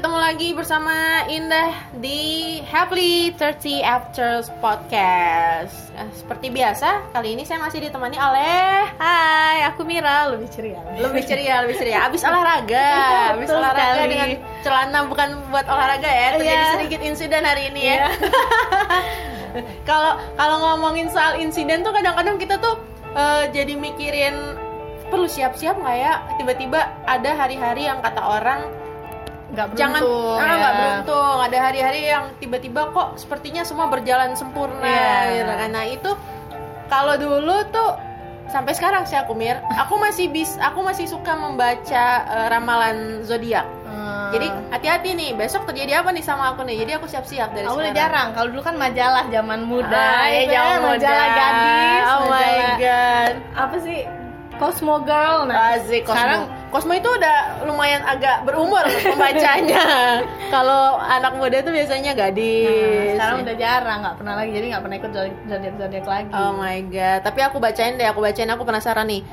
ketemu lagi bersama Indah di Happily 30 Afters Podcast. Nah, seperti biasa, kali ini saya masih ditemani oleh Hai, aku Mira, lebih ceria. lebih ceria, lebih ceria. Abis olahraga, abis Betul olahraga sekali. dengan celana bukan buat olahraga ya. Terjadi Iya. sedikit insiden hari ini ya. Iya. Kalau kalau ngomongin soal insiden tuh kadang-kadang kita tuh eh, jadi mikirin perlu siap-siap nggak ya? Tiba-tiba ada hari-hari yang kata orang Gak jangan beruntung. ah, ya. nggak beruntung ada hari-hari yang tiba-tiba kok sepertinya semua berjalan sempurna Iya. gitu kan nah itu kalau dulu tuh sampai sekarang sih aku mir aku masih bis aku masih suka membaca eh, ramalan zodiak Hmm. jadi hati-hati nih besok terjadi apa nih sama aku nih jadi aku siap-siap dari aku udah jarang. Kalau dulu kan majalah zaman muda, Ah, itu zaman ya, muda. majalah gadis, oh my majalah- god Apa sih? Cosmo Girl. Nah, Asik, Cosmo. sekarang Cosmo itu udah lumayan agak berumur pembacanya. Kalau anak muda tuh biasanya gadis. Nah, sekarang udah jarang, nggak pernah lagi. Jadi nggak pernah ikut zodiak zodiak lagi. Oh my god. Tapi aku bacain deh, aku bacain aku penasaran nih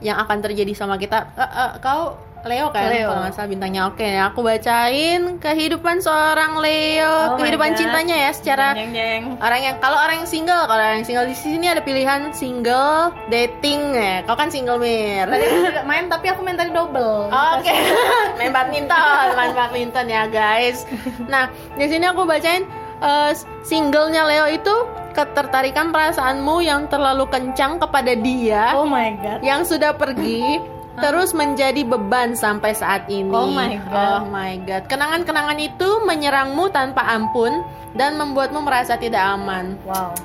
yang akan terjadi sama kita. Eh, eh, kau Leo kan? Leo. Kalau nggak salah bintangnya oke. Aku bacain kehidupan seorang Leo, Oh kehidupan cintanya ya secara jeng jeng. orang yang kalau orang yang single, kalau orang yang single di sini ada pilihan single, dating ya. Kau kan single mir. Tadi aku juga main tapi aku main tadi double. Oke, main badminton, main badminton ya guys. Nah, di sini aku bacain eh, singlenya Leo itu ketertarikan perasaanmu yang terlalu kencang kepada dia Oh my god. yang sudah pergi terus menjadi beban sampai saat ini. Oh my God. Oh my god. Kenangan-kenangan itu menyerangmu tanpa ampun dan membuatmu merasa tidak aman. Wow.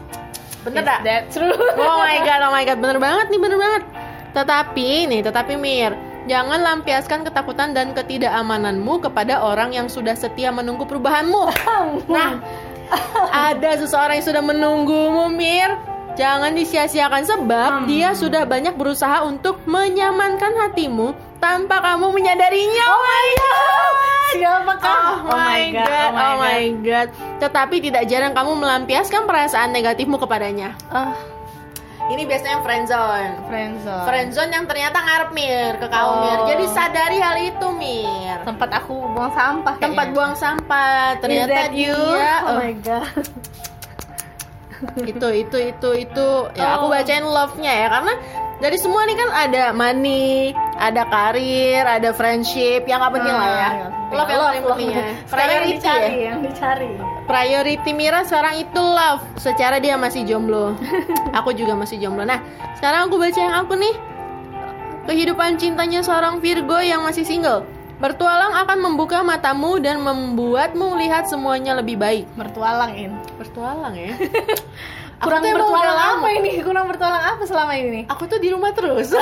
Bener dak? that true? Oh my god, oh my god, bener banget nih, bener banget. Tetapi nih, tetapi Mir, jangan lampiaskan ketakutan dan ketidakamananmu kepada orang yang sudah setia menunggu perubahanmu. Nah, ada seseorang yang sudah menunggumu, Mir. Jangan disia-siakan sebab Hmm. dia sudah banyak berusaha untuk menyamankan hatimu tanpa kamu menyadarinya. Oh my god. Siapakah? Oh my god, oh my god. Tetapi tidak jarang kamu melampiaskan perasaan negatifmu kepadanya. Ah, Ini biasanya friendzone. friendzone. Friendzone yang ternyata ngarep Mir ke kau Oh. Mir. Jadi sadari hal itu Mir. tempat aku buang sampah kayaknya. Tempat buang sampah. Ternyata dia Oh eh, my god. itu itu itu itu ya aku Oh. bacain love-nya ya karena dari semua nih kan ada money, ada karir, ada friendship yang nggak penting lah ya. Love yang paling penting ya. Sekarang yang Priority dicari, ya. yang dicari. Priority Mira sekarang itu love Secara dia masih jomblo Aku juga masih jomblo Nah sekarang aku baca yang aku nih Kehidupan cintanya seorang Virgo yang masih single Bertualang akan membuka matamu dan membuatmu melihat semuanya lebih baik Bertualang in. Bertualang ya Kurang tuh bertualang apa ini? Kurang bertualang apa selama ini? Aku tuh di rumah terus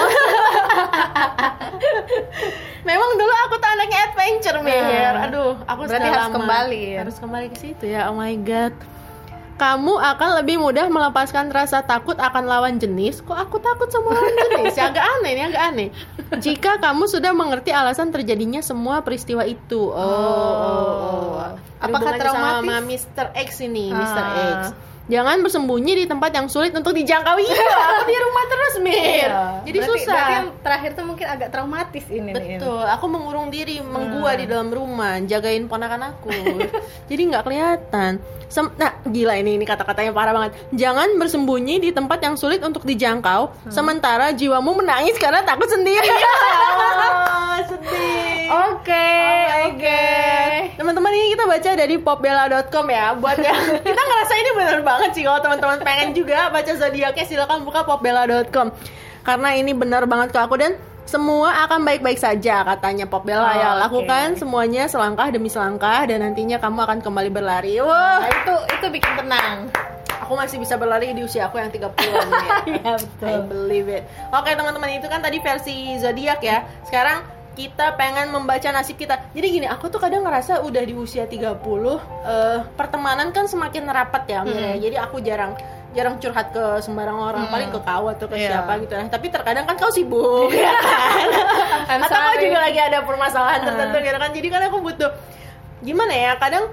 Memang dulu aku tuh anaknya adventure Mir Nah. Aduh aku Berarti harus lama. kembali? Harus kembali ke situ ya Oh my god kamu akan lebih mudah melepaskan rasa takut akan lawan jenis. Kok aku takut sama lawan jenis? Ya agak aneh nih, agak aneh. Jika kamu sudah mengerti alasan terjadinya semua peristiwa itu. Oh, oh, oh. Apakah Hubungannya sama traumatis? Mr. X ini, Mr. Ah. X. Jangan bersembunyi di tempat yang sulit untuk dijangkau. Iya, aku di rumah terus, Mir. Jadi Iya. Berarti- susah. Berarti yang terakhir tuh mungkin agak traumatis ini. Betul, aku mengurung diri, menggua Hmm. di dalam rumah, jagain ponakan aku. Jadi nggak kelihatan. Sem- nah, gila ini ini kata-katanya parah banget. Jangan bersembunyi di tempat yang sulit untuk dijangkau, Hmm. sementara jiwamu menangis karena takut sendiri. Ah, sedih. Oke, Oke. Teman-teman ini kita baca dari popbella.com ya. Buat yang kita ngerasa ini bener banget sih kalau teman-teman pengen juga baca zodiaknya silakan buka popbella.com. Karena ini bener banget ke aku dan semua akan baik-baik saja katanya Popbella Oh, ya. oke. Lakukan semuanya selangkah demi selangkah dan nantinya kamu akan kembali berlari. Wah, Nah, itu itu bikin tenang. aku masih bisa berlari di usia aku yang 30-an ya. Iya I betul. believe it. Oke teman-teman itu kan tadi versi zodiak ya. Sekarang kita pengen membaca nasib kita. Jadi gini, aku tuh kadang ngerasa udah di usia 30 eh, pertemanan kan semakin rapat ya. Hmm. Jadi aku jarang jarang curhat ke sembarang orang, Hmm. paling ke kau atau ke Iya. siapa gitu. Nah, tapi terkadang kan kau sibuk ya kan. Atau kau juga lagi ada permasalahan tertentu gitu kan. Jadi kan aku butuh gimana ya? Kadang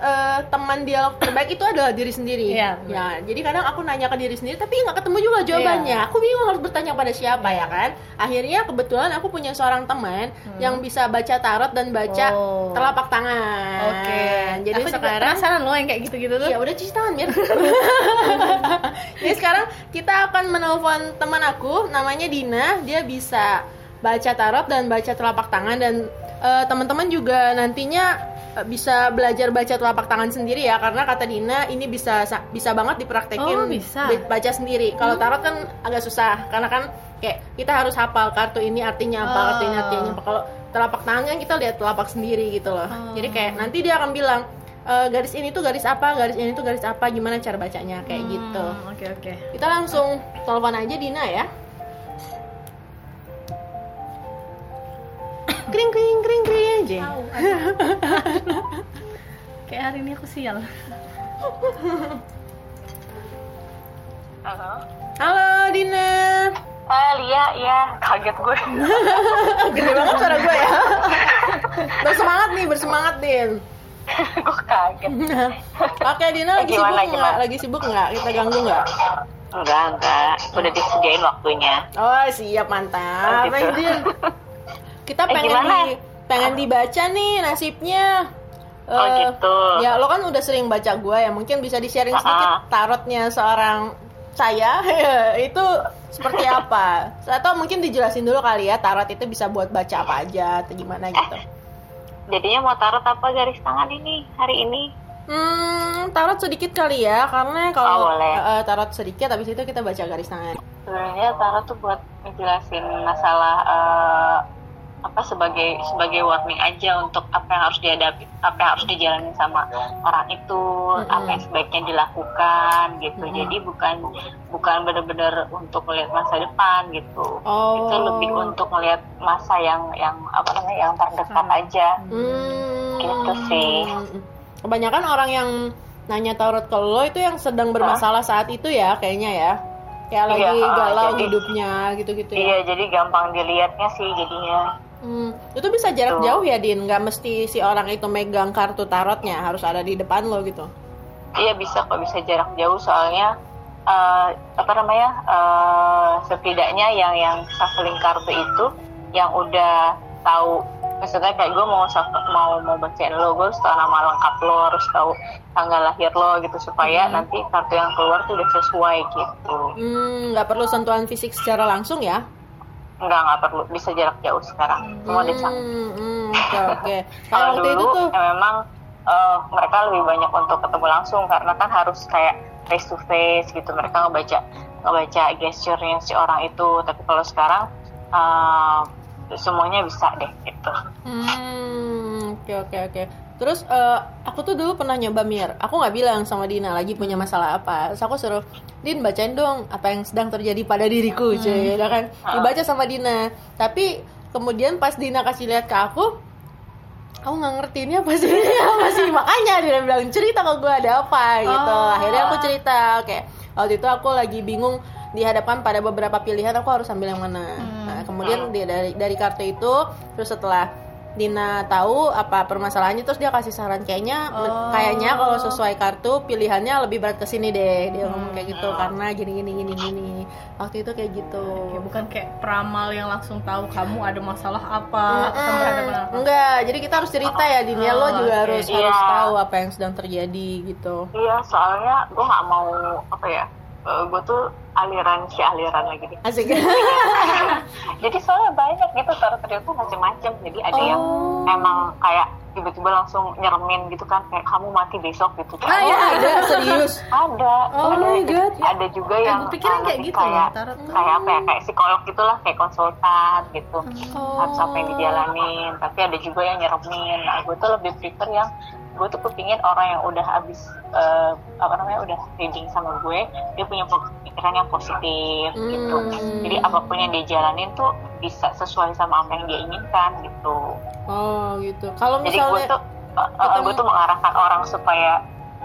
eh, teman dialog terbaik itu adalah diri sendiri. Iya, Ya, jadi kadang aku nanya ke diri sendiri tapi nggak ketemu juga jawabannya. Iya. Aku bingung harus bertanya pada siapa ya kan. Akhirnya kebetulan aku punya seorang teman yang bisa baca tarot dan baca Hmm. Oh. telapak tangan. Oke. Jadi Aku sekarang penasaran loh yang kayak gitu-gitu tuh. Ya udah cuci tangan Mir. Jadi sekarang kita akan menelpon teman aku namanya Dina. Dia bisa baca tarot dan baca telapak tangan dan eh, teman-teman juga nantinya bisa belajar baca telapak tangan sendiri ya karena kata Dina ini bisa sa- bisa banget dipraktekin Oh, bisa. ba- baca sendiri. Kalau tarot kan agak susah karena kan kayak kita harus hafal kartu ini artinya apa, Oh. kartu ini artinya apa. Kalau telapak tangan kan kita lihat telapak sendiri gitu loh. Oh. Jadi kayak nanti dia akan bilang "E, garis ini tuh garis apa, garis ini tuh garis apa, gimana cara bacanya kayak Hmm, gitu. Oke oke. Kita langsung telepon aja Dina ya. Kring kring kring kring aja. Kayak hari ini aku sial. Halo. Halo Dina. Ah, Lia, ya, kaget gue. Gede banget suara gue ya. bersemangat nih, bersemangat Din. gue kaget. Oke Dina lagi Gimana, sibuk nggak? Lagi sibuk nggak? Kita ganggu nggak? Enggak, enggak. Udah disediain waktunya. Oh siap mantap. Oh, gitu. Din. Kita Eh, pengen gimana? di pengen dibaca nih nasibnya. Oh, Eh, gitu. Ya lo kan udah sering baca gue ya, mungkin bisa di sharing sedikit Ah. tarotnya seorang saya itu seperti apa? Atau mungkin dijelasin dulu kali ya tarot itu bisa buat baca apa aja atau gimana gitu. Jadinya mau tarot apa garis tangan ini hari ini? Hmm, tarot sedikit kali ya, karena kalau Oh, eh, tarot sedikit, habis itu kita baca garis tangan. Sebenarnya tarot tuh buat ngejelasin masalah eh, apa sebagai sebagai warning aja untuk apa yang harus dihadapi, apa yang harus dijalani sama orang itu, Mm-mm. apa yang sebaiknya dilakukan gitu. Mm-mm. Jadi bukan bukan benar-benar untuk melihat masa depan gitu. Oh. Itu lebih untuk melihat masa yang yang apa namanya yang terdekat Hmm. aja. Hmm. Gitu sih. Kebanyakan orang yang nanya tarot ke lo itu yang sedang bermasalah saat itu ya, kayaknya ya. Kayak Iya, lagi ah, galau jadi- hidupnya gitu-gitu ya. Iya, jadi gampang dilihatnya sih jadinya. Hmm, itu bisa jarak Tuh. jauh ya, Din. Nggak mesti si orang itu megang kartu tarotnya, harus ada di depan lo gitu. Iya bisa kok bisa jarak jauh soalnya eh, apa namanya eh, setidaknya yang yang shuffling kartu itu yang udah tahu maksudnya kayak gue mau mau mau bacain lo gue harus tahu nama lengkap lo harus tahu tanggal lahir lo gitu supaya Hmm. nanti kartu yang keluar tuh udah sesuai gitu Hmm, nggak perlu sentuhan fisik secara langsung ya. Nggak nggak perlu. Bisa jarak jauh sekarang. Semua Hmm, disang hmm, oke kalau waktu itu dulu tuh. ya memang eh, mereka lebih banyak untuk ketemu langsung. Karena kan harus kayak face to face gitu. Mereka ngebaca ngebaca gesturnya si orang itu. Tapi kalau sekarang eh, semuanya bisa deh gitu. Hmm, oke oke oke. Terus eh, aku tuh dulu pernah nyoba Mir. Aku nggak bilang sama Dina lagi punya masalah apa. Terus aku suruh Din bacain dong apa yang sedang terjadi pada diriku, cuy. Ya kan? Dibaca sama Dina. Tapi kemudian pas Dina kasih lihat ke aku, aku nggak ngerti ini apa sih ini apa sih makanya dia bilang cerita ke gue ada apa gitu Oh. akhirnya aku cerita kayak waktu itu aku lagi bingung dihadapkan pada beberapa pilihan aku harus ambil yang mana nah, kemudian dia dari dari kartu itu terus setelah Dina tahu apa permasalahannya terus dia kasih saran kayaknya Oh. kayaknya kalau sesuai kartu pilihannya lebih berat ke sini deh dia ngomong kayak gitu karena gini gini gini gini waktu itu kayak gitu Oke, bukan kayak peramal yang langsung tahu kamu ada masalah apa, kamu ada Mm-mm. apa. Enggak, jadi kita harus cerita ya Dinia lo Oh, juga harus Iya. harus tahu apa yang sedang terjadi gitu. iya soalnya gue nggak mau apa ya gue tuh aliran si aliran lagi deh Asik. jadi soalnya banyak gitu tarot tarot tuh macam-macam jadi ada yang Oh. emang kayak tiba-tiba langsung nyeremin gitu kan kayak kamu mati besok gitu ah ya ada serius. ada Oh ada, my God. ada juga Eh, yang pikir uh, kayak gitu kayak, ya, tarot. kayak apa ya kayak psikolog gitulah kayak konsultan gitu Oh. harus apa yang dijalanin tapi ada juga yang nyeremin nah gue tuh lebih prefer yang gue tuh kepingin orang yang udah habis eh, apa namanya udah reading sama gue dia punya pikiran yang positif gitu Hmm. jadi apa pun yang dia jalanin tuh bisa sesuai sama apa yang dia inginkan gitu Oh gitu. Kalau jadi gue misalnya tuh uh, uh, ketemu- gue tuh mengarahkan orang supaya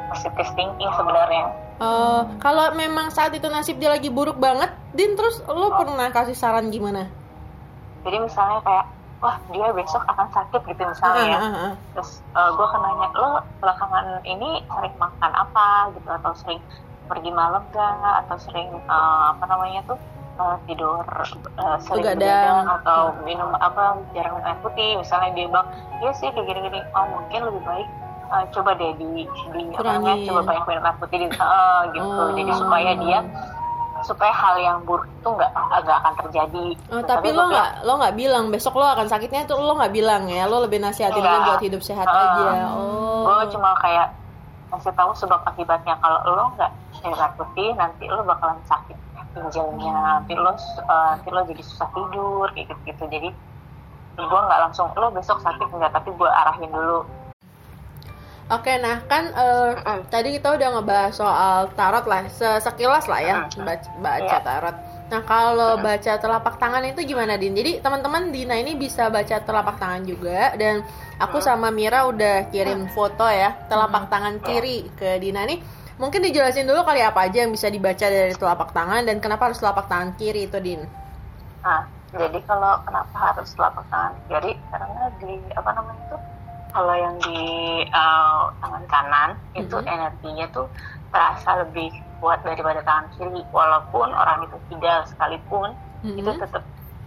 positive thinking sebenarnya eh, kalau memang saat itu nasib dia lagi buruk banget, Din terus lo pernah kasih saran gimana? jadi misalnya kayak wah dia besok akan sakit gitu misalnya ya Ah, ah, ah. terus gue akan nanya lo belakangan ini sering makan apa gitu atau sering pergi malam gak atau sering eh, apa namanya tuh eh, tidur eh, sering Begadang. atau minum apa jarang minum air putih misalnya dia bilang iya sih kayak gini-gini oh mungkin lebih baik eh, coba deh di di Kurangin. coba banyak minum air putih di eh, gitu Oh. jadi supaya dia supaya hal yang buruk itu nggak agak akan terjadi. Oh, tapi lo gua bilang, nggak lo nggak bilang besok lo akan sakitnya tuh lo nggak bilang ya lo lebih nasihatin Enggak. buat hidup sehat Ah. aja. Oh. gue cuma kayak kasih tahu sebab akibatnya. Kalau lo nggak air putih nanti lo bakalan sakit ginjalnya nanti lo uh, nanti lo jadi susah tidur kayak gitu gitu jadi gue nggak langsung lo besok sakit enggak tapi gue arahin dulu Oke, nah kan eh, tadi kita udah ngebahas soal tarot lah, Se- sekilas lah ya Mm. baca, baca Iya. tarot. Nah kalau baca telapak tangan itu gimana Din? Jadi teman-teman Dina ini bisa baca telapak tangan juga dan aku sama Mira udah kirim foto ya telapak tangan kiri ke Dina nih. Mungkin dijelasin dulu kali apa aja yang bisa dibaca dari telapak tangan dan kenapa harus telapak tangan kiri itu Din? nah jadi kalau kenapa harus telapak tangan kiri karena di apa namanya tuh kalau yang di uh, tangan kanan itu Mhm. energinya tuh terasa lebih kuat daripada tangan kiri. Walaupun orang itu tidak sekalipun Mhm. itu tetap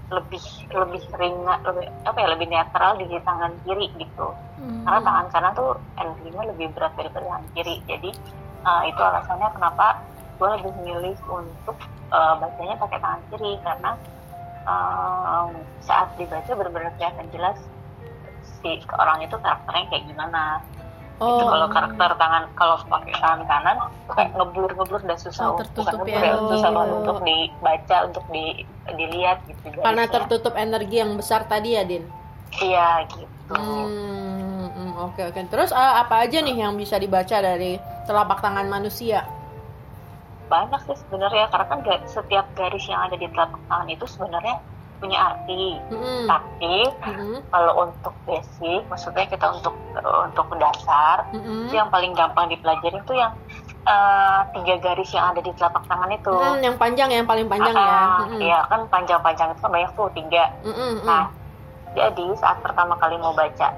lebih lebih ringan lebih apa ya lebih netral di tangan kiri gitu. Karena tangan kanan tuh energinya lebih berat daripada tangan kiri. Jadi uh, itu alasannya kenapa gue lebih milih untuk uh, bacanya pakai tangan kiri. Karena um, saat dibaca benar-benar kelihatan jelas si orang itu karakternya kayak gimana Oh, itu kalau karakter tangan kalau pakai tangan kanan kayak ngeblur ngeblur dan susah Oh, tertutup bukan ya. ngeblur ya, susah Oh. banget untuk dibaca untuk di, dilihat gitu karena garisnya. tertutup energi yang besar tadi ya Din? iya gitu Hmm, hmm, oke oke. Terus eh, apa aja nih yang bisa dibaca dari telapak tangan manusia? banyak sih sebenarnya karena kan setiap garis yang ada di telapak tangan itu sebenarnya punya arti. Hmm, tapi hmm, kalau untuk basic maksudnya kita untuk untuk dasar hmm. itu yang paling gampang dipelajari itu yang eh, tiga garis yang ada di telapak tangan itu. Hmm, yang panjang yang paling panjang ya. Ah, Hmm, iya kan panjang-panjang itu kan banyak tuh tiga. Hmm. nah jadi saat pertama kali mau baca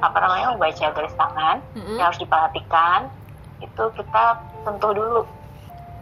apa namanya mau baca garis tangan Hmm, yang harus diperhatikan itu kita sentuh dulu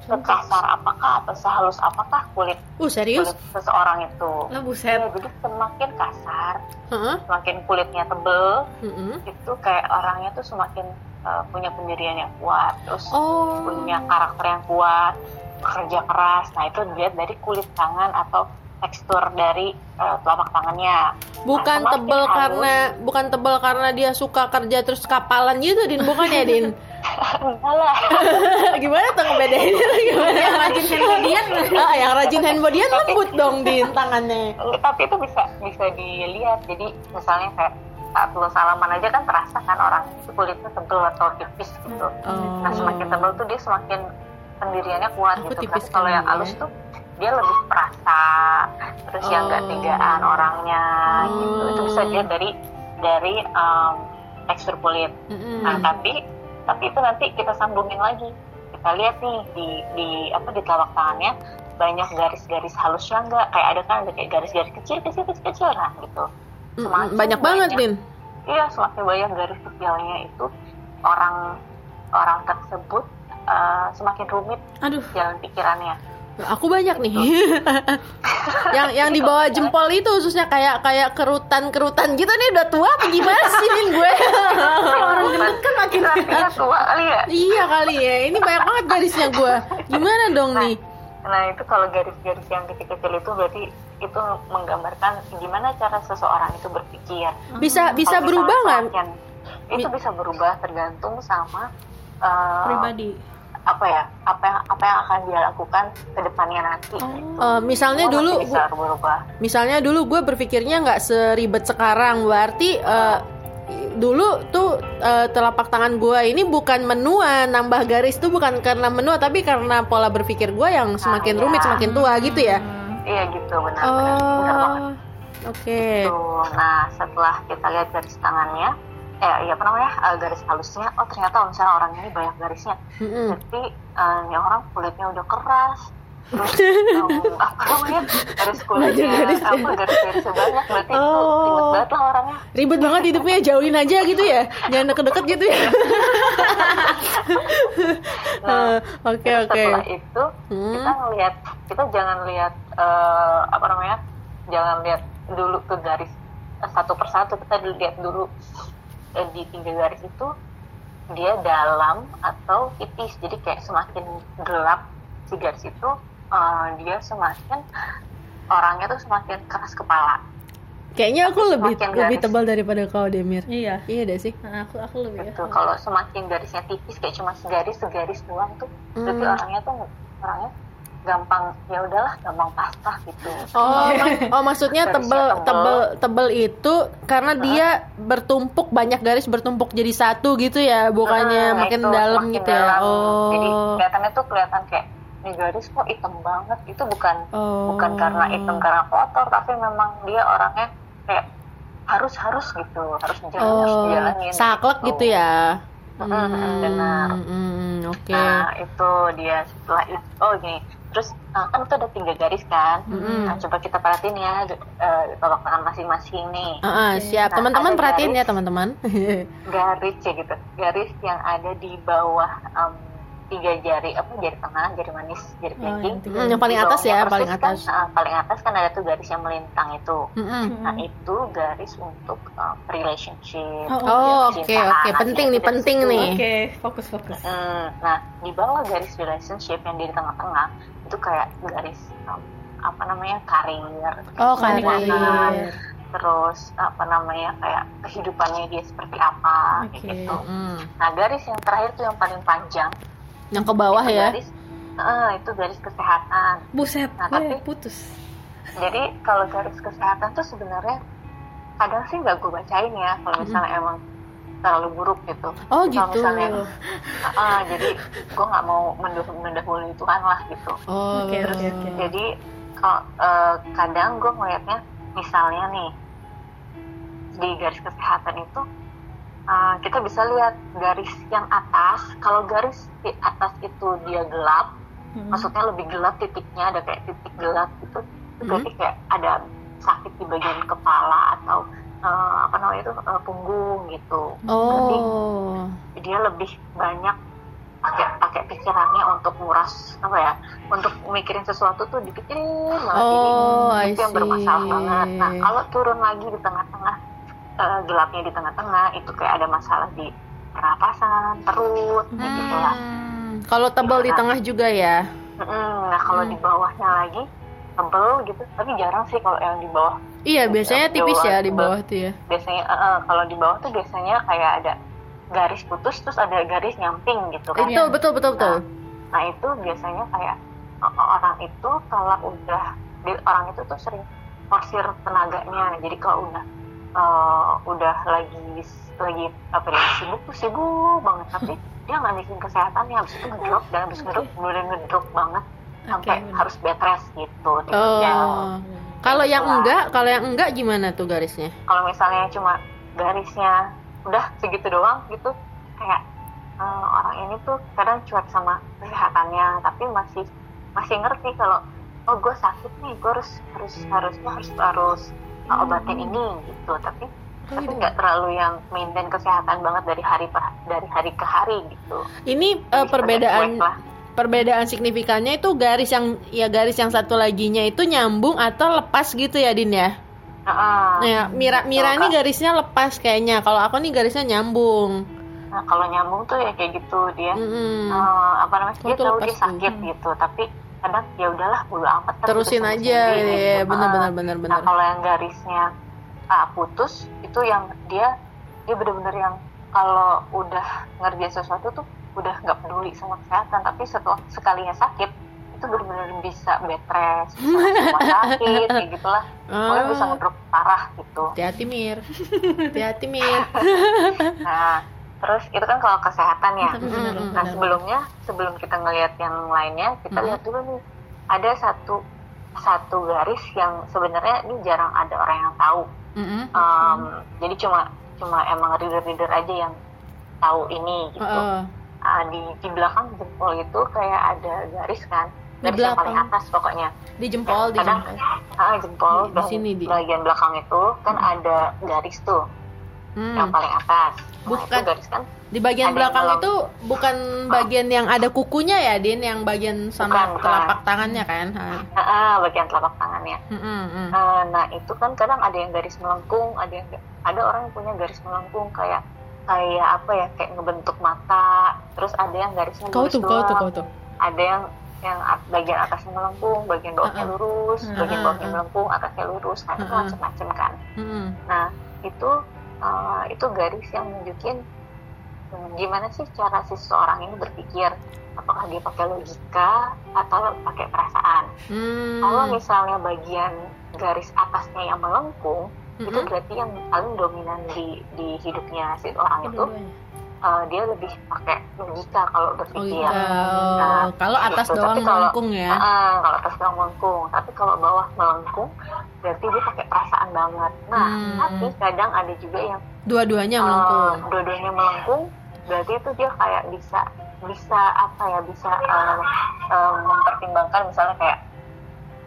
sekasar apakah atau sehalus apakah kulit Uh serius? kulit seseorang itu Lah buset. Ya, jadi semakin kasar Heeh. semakin kulitnya tebel Hmm, itu kayak orangnya tuh semakin uh, punya pendirian yang kuat terus Oh. punya karakter yang kuat kerja keras nah itu dilihat dari kulit tangan atau tekstur dari uh, telapak tangannya Bukan Nah, tebel halus. karena bukan tebel karena dia suka kerja terus kapalan gitu Din, bukan ya Din? lah Gimana tuh ngebedainnya gimana? Yang rajin handbodian Ah, yang rajin handbodian lembut dong Din tangannya. tapi itu bisa bisa dilihat jadi misalnya kayak saat lo salaman aja kan terasa kan orang itu kulitnya tebel atau tipis gitu Oh. nah semakin tebel tuh dia semakin pendiriannya kuat Aku gitu tipis kan kalau yang kali ya. halus tuh dia lebih perasa terus yang nggak Oh. tegaan orangnya gitu itu bisa Oh. dilihat dari dari um, tekstur kulit Mm-mm. nah tapi tapi itu nanti kita sambungin lagi kita lihat nih di di apa di telapak tangannya banyak garis-garis halusnya enggak kayak ada kan ada kayak garis-garis kecil kecil kecil kecil nah gitu. Semakin Banyak banget Din. iya semakin banyak garis kecilnya itu orang orang tersebut uh, semakin rumit Aduh. jalan pikirannya Aku banyak nih. yang yang di bawah jempol itu khususnya kayak kayak kerutan-kerutan gitu nih udah tua apa gimana sih Din gue? Orang gendut kan makin Artinya tua kali ya iya kali ya. Ini banyak banget garisnya gue. Gimana dong nih? Nah itu kalau garis-garis yang kecil-kecil itu berarti itu menggambarkan gimana cara seseorang itu berpikir. Bisa bisa Kalau berubah nggak? Itu bisa berubah tergantung sama uh, pribadi. Apa ya apa yang apa yang akan dia lakukan ke depannya nanti. gitu. Eh, misalnya Semua dulu bisa berubah. misalnya dulu gue berpikirnya nggak seribet sekarang berarti eh, dulu tuh eh, telapak tangan gue ini bukan menua nambah garis tuh bukan karena menua tapi karena pola berpikir gue yang semakin iya. rumit semakin tua gitu ya Iya gitu benar benar benar banget. oh oke Tuh, nah setelah kita lihat garis tangannya, eh iya apa namanya eh, garis halusnya, oh ternyata misalnya orang ini banyak garisnya. Jadi eh, ini orang kulitnya udah keras, um, apa namanya garis kulitnya garis. apa garis-garis banyak berarti itu Oh. ribet banget lah orangnya Ribet banget hidupnya, jauhin aja gitu ya. Jangan deket-deket gitu ya. Nah, Oke, Terus oke. setelah itu Hmm. kita ngelihat kita jangan lihat eh, apa namanya jangan lihat dulu ke garis satu persatu kita lihat dulu eh, di tiga garis itu dia dalam atau tipis jadi kayak semakin gelap si garis itu eh, dia semakin orangnya tuh semakin keras kepala Kayaknya aku lebih Semakin lebih garis. tebal daripada kau Demir. Iya. Iya deh sih. Nah, aku aku lebih gitu kalau semakin garisnya tipis kayak cuma segaris segaris doang tuh berarti Hmm. orangnya tuh orangnya gampang ya udahlah gampang pasrah gitu Oh, mak- oh maksudnya tebel tebel. tebel tebel itu karena dia bertumpuk banyak garis bertumpuk jadi satu gitu ya, bukannya Hmm, makin itu dalam semakin gitu ya. dalam. Oh. Jadi kelihatannya tuh kelihatan kayak ini garis kok hitam banget. Itu bukan Oh. bukan karena hitam karena kotor, tapi memang dia orangnya kayak harus harus gitu, harus jalan harus Oh, dijalanin. saklek gitu ya. Mm, benar. hmm, Oke. Nah itu dia setelah itu oh gini terus uh, kan itu ada tiga garis kan Mm-mm. nah, coba kita perhatiin ya uh, tolak tangan masing-masing nih ah, siap. Nah, Teman-teman perhatiin garis. ya, teman-teman. garis ya gitu garis yang ada di bawah um, tiga jari apa jari tengah jari manis jari Oh, kelingking yang yang paling atas ya, paling kan, atas. uh, paling atas kan ada tuh garis yang melintang itu Mm-mm. nah itu garis untuk um, relationship Oh, Oh, oke, oke. Penting nih, dari penting situ. nih. Oke, fokus fokus. Hmm, nah di bawah garis relationship yang di tengah-tengah itu kayak garis um, apa namanya karir Oh, karir. terus apa namanya kayak kehidupannya dia seperti apa kayak Oke. gitu Mm. nah garis yang terakhir tuh yang paling panjang Yang ke bawah itu ya. garis eh, itu garis kesehatan Buset, Nah, tapi- putus. jadi kalau garis kesehatan tuh sebenarnya kadang sih nggak gue bacain ya kalau misalnya emang terlalu buruk gitu Oh, Kalau gitu. misalnya ah, jadi gue nggak mau mendah- mendahului Tuhan lah gitu Oh. Oke, oke, oke. jadi kalau eh, kadang gue ngelihatnya misalnya nih di garis kesehatan itu eh, kita bisa lihat garis yang atas kalau garis di atas itu dia gelap Hmm. maksudnya lebih gelap titiknya ada kayak titik gelap gitu itu Hmm. berarti kayak ada sakit di bagian kepala atau eh, apa namanya itu eh, punggung gitu Berarti Oh. dia lebih banyak pakai pakai pikirannya untuk nguras apa ya untuk mikirin sesuatu tuh dipikirin banget Oh, jadi I itu yang bermasalah banget nah kalau turun lagi di tengah-tengah eh, gelapnya di tengah-tengah itu kayak ada masalah di pernapasan perut kayak gitu lah Hmm, Kalau tebal di tengah juga ya. Nah kalau Hmm. di bawahnya lagi tebel gitu tapi jarang sih kalau yang di bawah Iya, biasanya tipis ya di bawah tuh ya. biasanya eh, eh, kalau di bawah tuh biasanya kayak ada garis putus terus ada garis nyamping gitu kan Itu betul betul betul. Nah itu biasanya kayak o- orang itu kalau udah di- orang itu tuh sering forsir tenaganya. Jadi kalau udah eh, udah lagi lagi apa ya sibuk tuh sibuk banget tapi dia nggak mikirin kesehatannya habis itu ngedrop dan habis ngedrop bener ngedrop banget sampai bener. harus bed rest gitu. Oh. Kalau yang Itulah. enggak, kalau yang enggak gimana tuh garisnya? Kalau misalnya cuma garisnya udah segitu doang gitu kayak eh, orang ini tuh kadang cuek sama kesehatannya tapi masih masih ngerti kalau oh gue sakit nih gue harus harus harusnya harus harus uh, obatin ini gitu tapi tapi nggak terlalu yang maintain kesehatan banget dari hari per, dari hari ke hari gitu Ini Jadi pada perbedaan perbedaan signifikannya itu garis yang ya garis yang satu laginya itu nyambung atau lepas gitu ya Din ya? Nah, Mira Mira ini garisnya lepas kayaknya. Kalau aku nih garisnya nyambung. nah kalau nyambung tuh ya kayak gitu dia Mm-mm. eh, apa namanya dia tahu lepas dia sakit gitu tapi kadang ya udahlah bodo amat Terusin aja sendiri, ya, gitu. benar Ah. benar benar Nah benar. kalau yang garisnya ah, putus itu yang dia dia benar-benar yang kalau udah ngerjain sesuatu tuh udah nggak peduli sama kesehatan tapi setelah sekalinya sakit itu benar-benar bisa bed rest, rumah sakit kayak gitulah. Pokoknya bisa Oh. ngedrop parah gitu. Hati-hati Mir. Hati-hati Mir. Nah, terus itu kan kalau kesehatan ya. Nah sebelumnya sebelum kita ngelihat yang lainnya kita Mhm. lihat dulu nih ada satu satu garis yang sebenarnya ini jarang ada orang yang tahu. Um, jadi cuma cuma emang reader-reader aja yang tahu ini gitu. Ah, di di belakang jempol itu kayak ada garis kan. Di garis yang paling belakang. atas pokoknya Di jempol, di Kadang- jempol. ah jempol Di- di sini, Di. bagian belakang itu kan ada garis tuh yang Hmm. paling atas Bukan. garis kan Di bagian belakang yang itu bukan bagian yang ada kukunya ya, Din, yang bagian sama Bukan, telapak tangannya kan? Ha. ah, ah, bagian telapak tangannya. Hmm, hmm, nah itu kan kadang ada yang garis melengkung ada yang ada orang yang punya garis melengkung kayak kayak apa ya kayak ngebentuk mata terus ada yang garisnya Kau tuh, kau tuh, kau tuh. ada yang yang bagian atasnya melengkung bagian bawahnya lurus bagian Uh-uh, bawahnya melengkung atasnya lurus. Nah itu macam-macam kan. Hmm. nah itu eh, itu garis yang nunjukin hmm, gimana sih cara si seseorang ini berpikir apakah dia pakai logika atau pakai perasaan Hmm. kalau misalnya bagian garis atasnya yang melengkung itu Mm-mm. berarti yang paling dominan di di hidupnya si orang itu Kedua-duanya. Eh, dia lebih pakai logika kalau Oh berpikir iya. Nah, Kalau atas gitu. doang kalau- melengkung ya. Ah, kalau atas doang melengkung tapi kalau bawah melengkung berarti dia pakai perasaan banget nah Hmm. tapi kadang ada juga yang Dua-duanya eh, melengkung. dua-duanya melengkung berarti itu dia kayak bisa bisa apa ya bisa eh, eh, mempertimbangkan misalnya kayak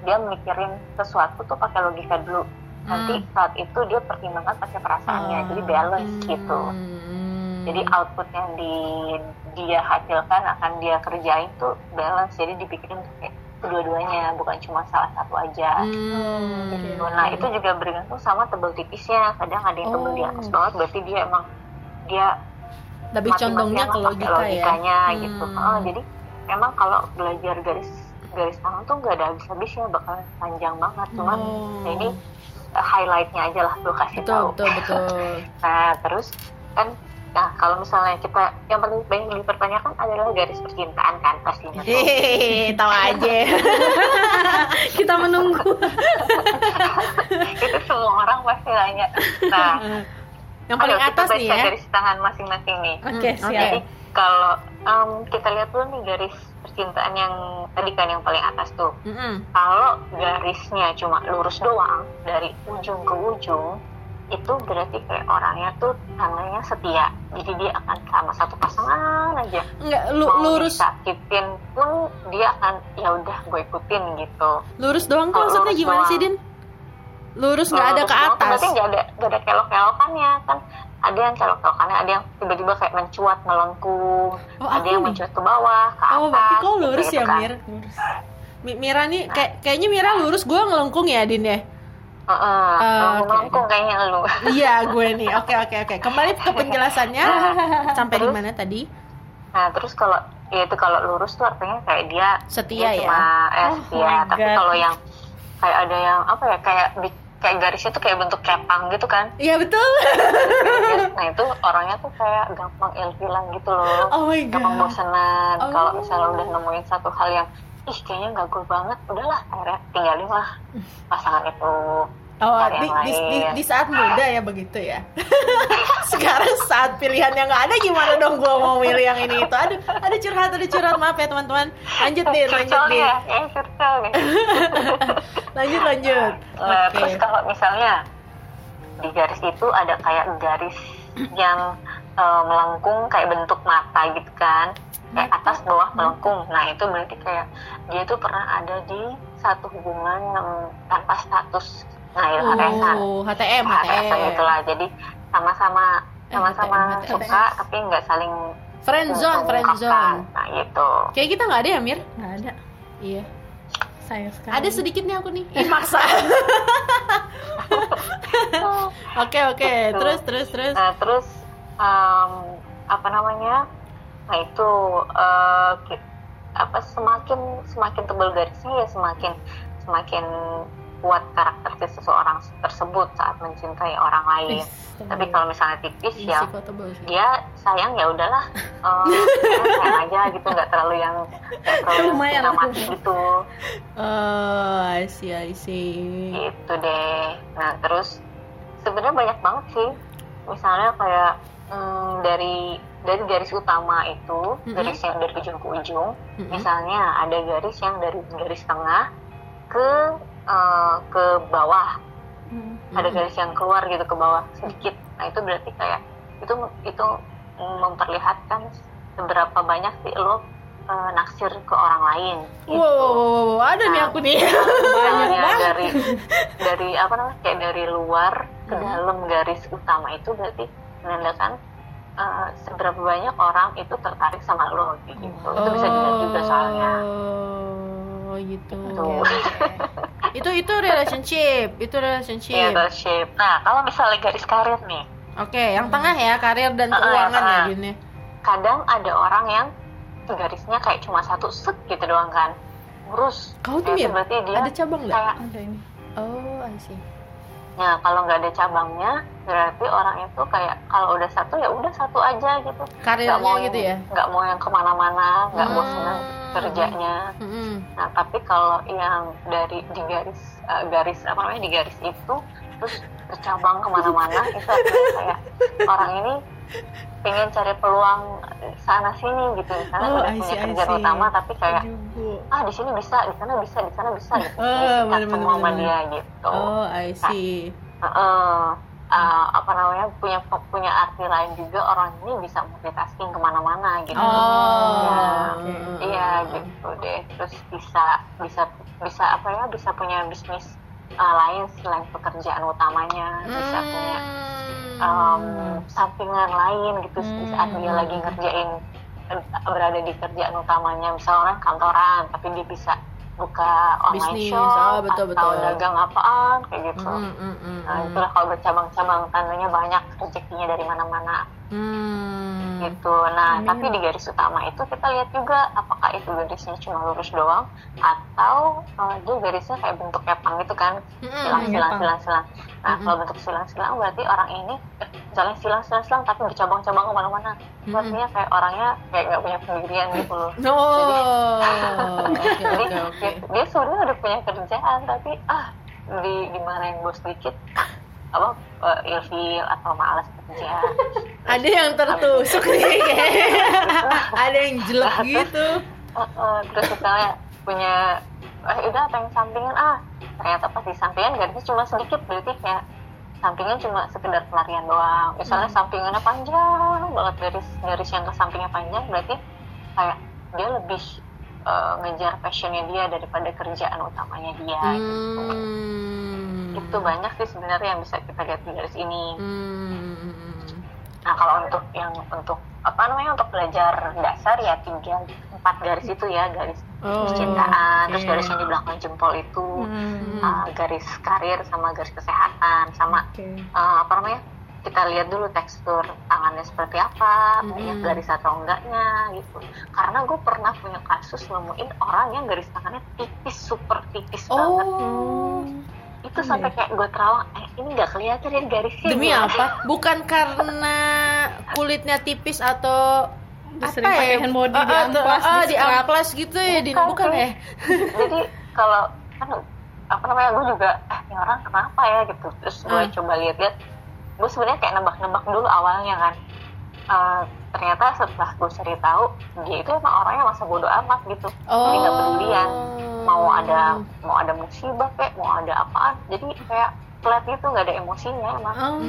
dia mikirin sesuatu tuh pakai logika dulu nanti Hmm. saat itu dia pertimbangkan pakai perasaannya jadi balance gitu Hmm. Jadi output yang di dia hasilkan akan dia kerjain tuh balance jadi dipikirin kayak kedua-duanya bukan cuma salah satu aja Hmm. Gitu. nah itu juga bergantung sama tebel tipisnya kadang ada yang tebel di atas Oh. banget berarti dia emang dia Lebih condongnya ke logika ya. logikanya gitu Hmm. Oh, jadi memang kalau belajar garis garis tangan tuh nggak ada habis-habisnya bakal panjang banget cuman ya ini uh, highlightnya aja lah gue kasih betul tahu betul betul. Nah, terus kan nah kalau misalnya kita yang paling banyak dipertanyakan adalah garis percintaan kan pastinya. Hehehe, tahu aja. Kita menunggu. itu semua orang pasti nanya. Nah, Yang paling ayo kita atas baca nih ya. garis tangan masing-masing nih. Oke, Hmm, siap. Jadi kalau em, kita lihat dulu nih garis percintaan yang tadi kan yang paling atas tuh. Mm-mm. Kalau garisnya cuma lurus doang dari ujung ke ujung itu berarti kayak orangnya tuh tandanya setia. Jadi dia akan sama satu pasangan aja. Enggak lu, mau lurus disakitin pun dia akan ya udah gue ikutin gitu lurus doang tuh maksudnya lurus gimana doang. sih Din? Lurus nggak ada Lurus ke atas. berarti nggak ada nggak ada kelok-kelokannya kan ada yang kelok-kelokannya ada yang tiba-tiba kayak mencuat melengkung Oh, ada yang nih. mencuat ke bawah ke atas Oh, berarti kau gitu, lurus gitu ya, kan. Mir? Mi- Mira nih kayak kayaknya Mira lurus, gua ngelengkung ya, Din ya. Heeh, melengkung oke. melengkung kayaknya lu Iya, gue nih. Oke, oke, oke. Kembali ke penjelasannya. Sampai di mana tadi? nah terus kalau ya itu kalau lurus tuh artinya kayak dia Setia dia ya. cuma eh Oh setia tapi kalau yang kayak ada yang apa ya kayak kayak garisnya tuh kayak bentuk kepang gitu kan Iya, betul. nah itu orangnya tuh kayak gampang ilfilan gitu loh Oh my gampang god. bosenan Oh. kalau misalnya udah nemuin satu hal yang ih kayaknya gak gue banget udahlah akhirnya tinggalin lah pasangan itu Oh, di, di, di, di saat muda ya begitu ya. Sekarang saat pilihan yang nggak ada gimana dong gue mau milih yang ini itu. Aduh, ada curhat, ada curhat. Maaf ya teman-teman. Lanjut deh, lanjut deh. ya eh nih Lanjut, lanjut. nah, Oke. terus kalau misalnya di garis itu ada kayak garis yang eh, melengkung kayak bentuk mata gitu kan kayak atas bawah melengkung nah itu berarti kayak dia tuh pernah ada di satu hubungan yang tanpa status nah itu HTS-an Oh, HTM, HTS HTM. itulah jadi sama-sama Eh, sama-sama HTM. suka tapi nggak saling Friendzone, friendzone. nah gitu Kayak kita nggak ada ya, Mir? Nggak ada. Iya. Saya sekali. Ada sedikit nih aku nih. Ih, maksa. Oke, oke. Terus, terus, terus. nah terus em, apa namanya nah itu ki- apa semakin semakin tebal garisnya ya semakin semakin kuat karakter si seseorang tersebut saat mencintai orang lain. Wis, tapi kalau misalnya tipis Ih, ya dia sayang ya udahlah. Ya sayang aja gitu nggak terlalu yang terlalu Lumayan mati gitu. Oh, I see, I see. gitu deh. Nah terus sebenarnya banyak banget sih. Misalnya kayak hmm, dari dari garis utama itu Mhm. garis yang dari ujung ke ujung Mm-mm. misalnya ada garis yang dari garis tengah ke eh, ke bawah Hmm. ada garis yang keluar gitu ke bawah sedikit nah itu berarti kayak itu itu memperlihatkan seberapa banyak sih lo eh, naksir ke orang lain Wow, gitu. wow, wow, wow, ada nih aku nih. Misalnya dari dari apa namanya kayak dari luar ke dalam garis utama itu berarti menandakan eh, seberapa banyak orang itu tertarik sama lo kayak gitu itu bisa dilihat juga soalnya Oh, gitu. Tuh. itu itu relationship, itu relationship. Iya, relationship. Nah, kalau misalnya garis karir nih, Oke, yang tengah ya karir dan Ah, ah, keuangan ya ah. Din ya. kadang ada orang yang garisnya kayak cuma satu set gitu doang kan. Lurus. Kau tuh berarti dia ada cabang nggak? kayak Ada ini. Oh, I see. Nah, kalau nggak ada cabangnya, berarti orang itu kayak kalau udah satu ya udah satu aja gitu. Karirnya Nggak mau gitu ya. Nggak mau yang ke mana-mana, nggak mau Hmm. senang kerjanya. Mm-mm. Nah, tapi kalau yang dari di garis eh, garis apa namanya di garis itu terus bercabang ke mana-mana itu kayak orang ini pengen cari peluang sana sini gitu misalnya Oh, udah punya see. utama tapi kayak. Ah di sini bisa di sana bisa di sana bisa gitu. Oh, semua sama dia gitu. Oh, I see. Heeh. Eh, apa namanya punya punya arti lain juga orang ini bisa multitasking ke mana-mana gitu. Oh. Ya, oke. iya gitu deh. Terus bisa bisa bisa apa ya bisa punya bisnis uh, lain selain pekerjaan utamanya. Bisa punya um, sampingan lain gitu. Saat dia lagi ngerjain berada di kerjaan utamanya misalnya orang kantoran tapi dia bisa buka online Bisnis, shop oh, betul, atau betul. dagang apaan kayak gitu Mm, mm, mm, nah mm. itulah kalau bercabang-cabang tandanya banyak rezekinya dari mana-mana Hmm. gitu. Nah, tapi di garis utama itu kita lihat juga apakah itu garisnya cuma lurus doang atau uh, dia garisnya kayak bentuk kepang gitu kan, Mm-mm, silang silang kepang. silang silang. Nah, Mm-mm. kalau bentuk silang silang berarti orang ini eh, misalnya silang silang silang tapi bercabang-cabang ke mana-mana. Itu Artinya kayak orangnya kayak nggak punya pendirian gitu loh. Oh, oke Jadi oke oke. dia, dia sebenarnya udah punya kerjaan tapi ah di di mana yang bos dikit apa uh, ilfil atau malas kerja Ada yang tertusuk nih. Ada yang jelek gitu. Uh, uh, terus misalnya punya eh, udah pengen sampingan ah ternyata pas di sampingan garisnya cuma sedikit berarti kayak sampingan cuma sekedar pelarian doang misalnya sampingannya panjang banget garis garis yang ke sampingnya panjang berarti kayak dia lebih uh, ngejar passionnya dia daripada kerjaan utamanya dia gitu Hmm. Itu banyak sih sebenarnya yang bisa kita lihat di garis ini Hmm. Nah kalau untuk yang untuk apa namanya untuk belajar dasar ya tiga empat garis itu ya garis Oh, percintaan, terus oke. garis yang di belakang jempol itu, Hmm. uh, garis karir sama garis kesehatan sama Oke. uh, apa namanya kita lihat dulu tekstur tangannya seperti apa, banyak Hmm. garis atau enggaknya gitu. Karena gue pernah punya kasus nemuin orang yang garis tangannya tipis, super tipis banget. Oh. Itu sampai kayak gue terawang, eh ini nggak kelihatan ya garisnya. Demi gimana?" apa? Bukan karena kulitnya tipis atau sering pakai ya? hand body, Ah, ah, diamplas, ah, di diamplas gitu ya, Din. Bukan, bukan ya? jadi kalau kan apa namanya gue juga eh ini orang kenapa ya gitu terus gue Hmm. coba lihat-lihat gue sebenarnya kayak nebak-nebak dulu awalnya kan Eh, ternyata setelah gue cari tahu dia itu emang orangnya masa bodoh amat gitu jadi nggak pedulian mau ada mau ada musibah kayak mau ada apaan jadi kayak flat gitu nggak ada emosinya emang Oh.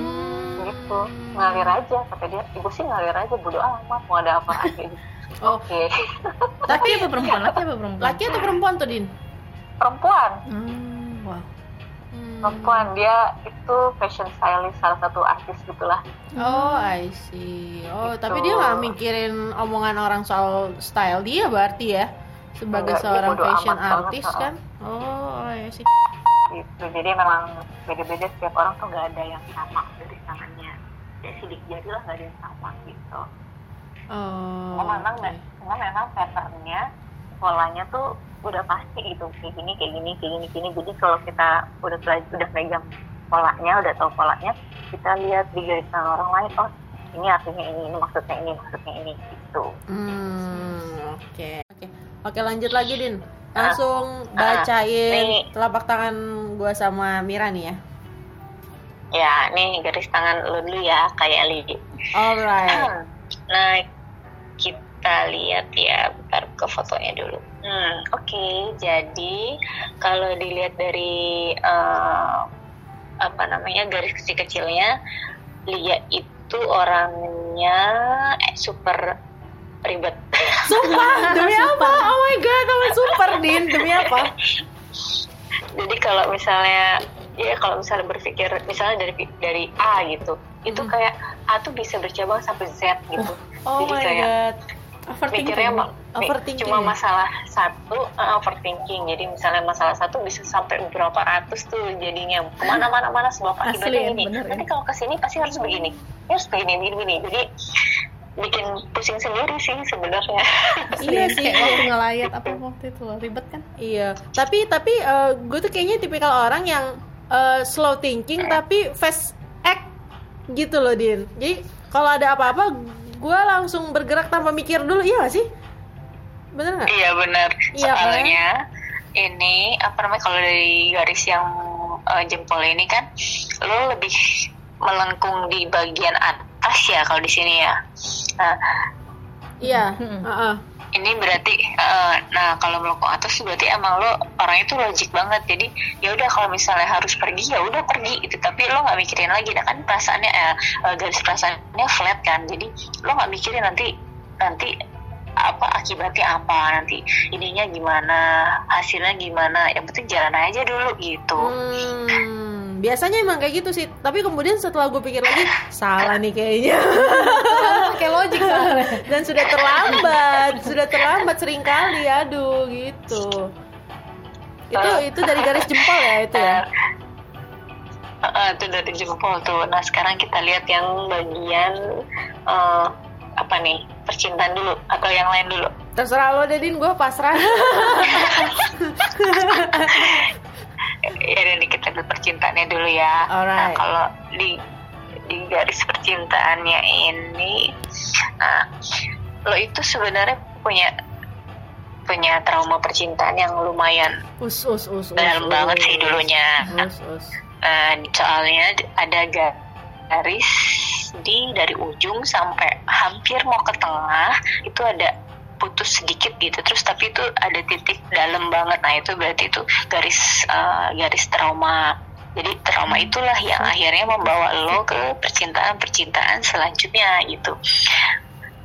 gitu ngalir aja kata dia ibu sih ngalir aja bodoh amat mau ada apa aja gitu Oh. oke Laki apa perempuan? Laki apa perempuan? Laki atau perempuan tuh, Din? perempuan Hmm, wah. perempuan dia itu fashion stylist salah satu artis gitulah Oh, I see. Oh, Gitu. tapi dia nggak mikirin omongan orang soal style dia berarti ya? Sebagai Enggak, seorang fashion heeh. kan? Oh, I see. gitu jadi memang beda-beda setiap orang tuh nggak ada yang sama dari tangannya ya sidik jari lah nggak ada yang sama gitu Oh. cuma memang cuma memang patternnya polanya tuh udah pasti gitu kayak gini kayak gini kayak gini kayak gini jadi kalau kita udah udah pegang polanya udah tahu polanya kita lihat di garis orang lain oh ini artinya ini ini maksudnya ini maksudnya ini gitu Hmm, oke. Oke. Oke, lanjut lagi, Din. Langsung bacain nih. telapak tangan gua sama Mira nih ya. ya nih garis tangan lu dulu ya kayak Li Alright. Nah, kita lihat ya, bentar ke fotonya dulu. Hmm, oke. Jadi kalau dilihat dari eh, apa namanya garis kecil-kecilnya, Lia itu orangnya eh, super ribet. Sumpah, demi apa? Oh my god, kamu super, Din. Demi apa? jadi kalau misalnya ya kalau misalnya berpikir misalnya dari dari A gitu itu Hmm. kayak A tuh bisa bercabang sampai Z gitu Oh jadi my kayak god. mikirnya ma- mi- Overthinking cuma ya? masalah satu uh, overthinking jadi misalnya masalah satu bisa sampai berapa ratus tuh jadinya ke mana-mana mana sebab akibatnya ini bener, nanti ya. kalau ke sini pasti harus begini harus begini begini, begini. jadi bikin pusing sendiri sih sebenarnya Iya sih. kayak waktu ngelayat apa waktu itu loh ribet kan Iya, tapi tapi gue tuh kayaknya tipikal orang yang eh, slow thinking tapi fast act gitu loh, Din. Jadi kalau ada apa-apa, gue langsung bergerak tanpa mikir dulu, iya gak sih? Bener nggak? Iya benar. Iya, kan? Soalnya ini apa namanya kalau dari garis yang eh, jempol ini kan lo lebih melengkung di bagian atas ya kalau di sini ya. Nah Iya. Mm-mm. heeh. ini berarti eh, nah kalau melengkung atas berarti emang lo orangnya tuh logik banget. Jadi ya udah kalau misalnya harus pergi ya udah pergi itu. Tapi lo nggak mikirin lagi. Nah kan perasaannya eh, eh, garis perasaannya flat kan. Jadi lo nggak mikirin nanti nanti apa akibatnya apa nanti ininya gimana hasilnya gimana yang penting jalan aja dulu gitu Hmm, biasanya emang kayak gitu sih. Tapi kemudian setelah gue pikir lagi, salah nih kayaknya. kayak logik soalnya Dan sudah terlambat, sudah terlambat sering kali, aduh gitu. Itu itu dari garis jempol ya itu ya. Eh, itu dari jempol tuh nah sekarang kita lihat yang bagian eh, apa nih percintaan dulu atau yang lain dulu Terserah lo Dedin, gue pasrah. ya dan kita lihat percintaannya dulu ya nah Alright. kalau di di garis percintaannya ini nah lo itu sebenarnya punya punya trauma percintaan yang lumayan us us us. us dalam us, banget sih dulunya Us us. Eh, soalnya ada ga- garis di dari ujung sampai hampir mau ke tengah itu ada putus sedikit gitu. Terus tapi itu ada titik dalam banget. Nah itu berarti itu garis eh, garis trauma. Jadi trauma itulah yang akhirnya membawa lo ke percintaan percintaan selanjutnya gitu.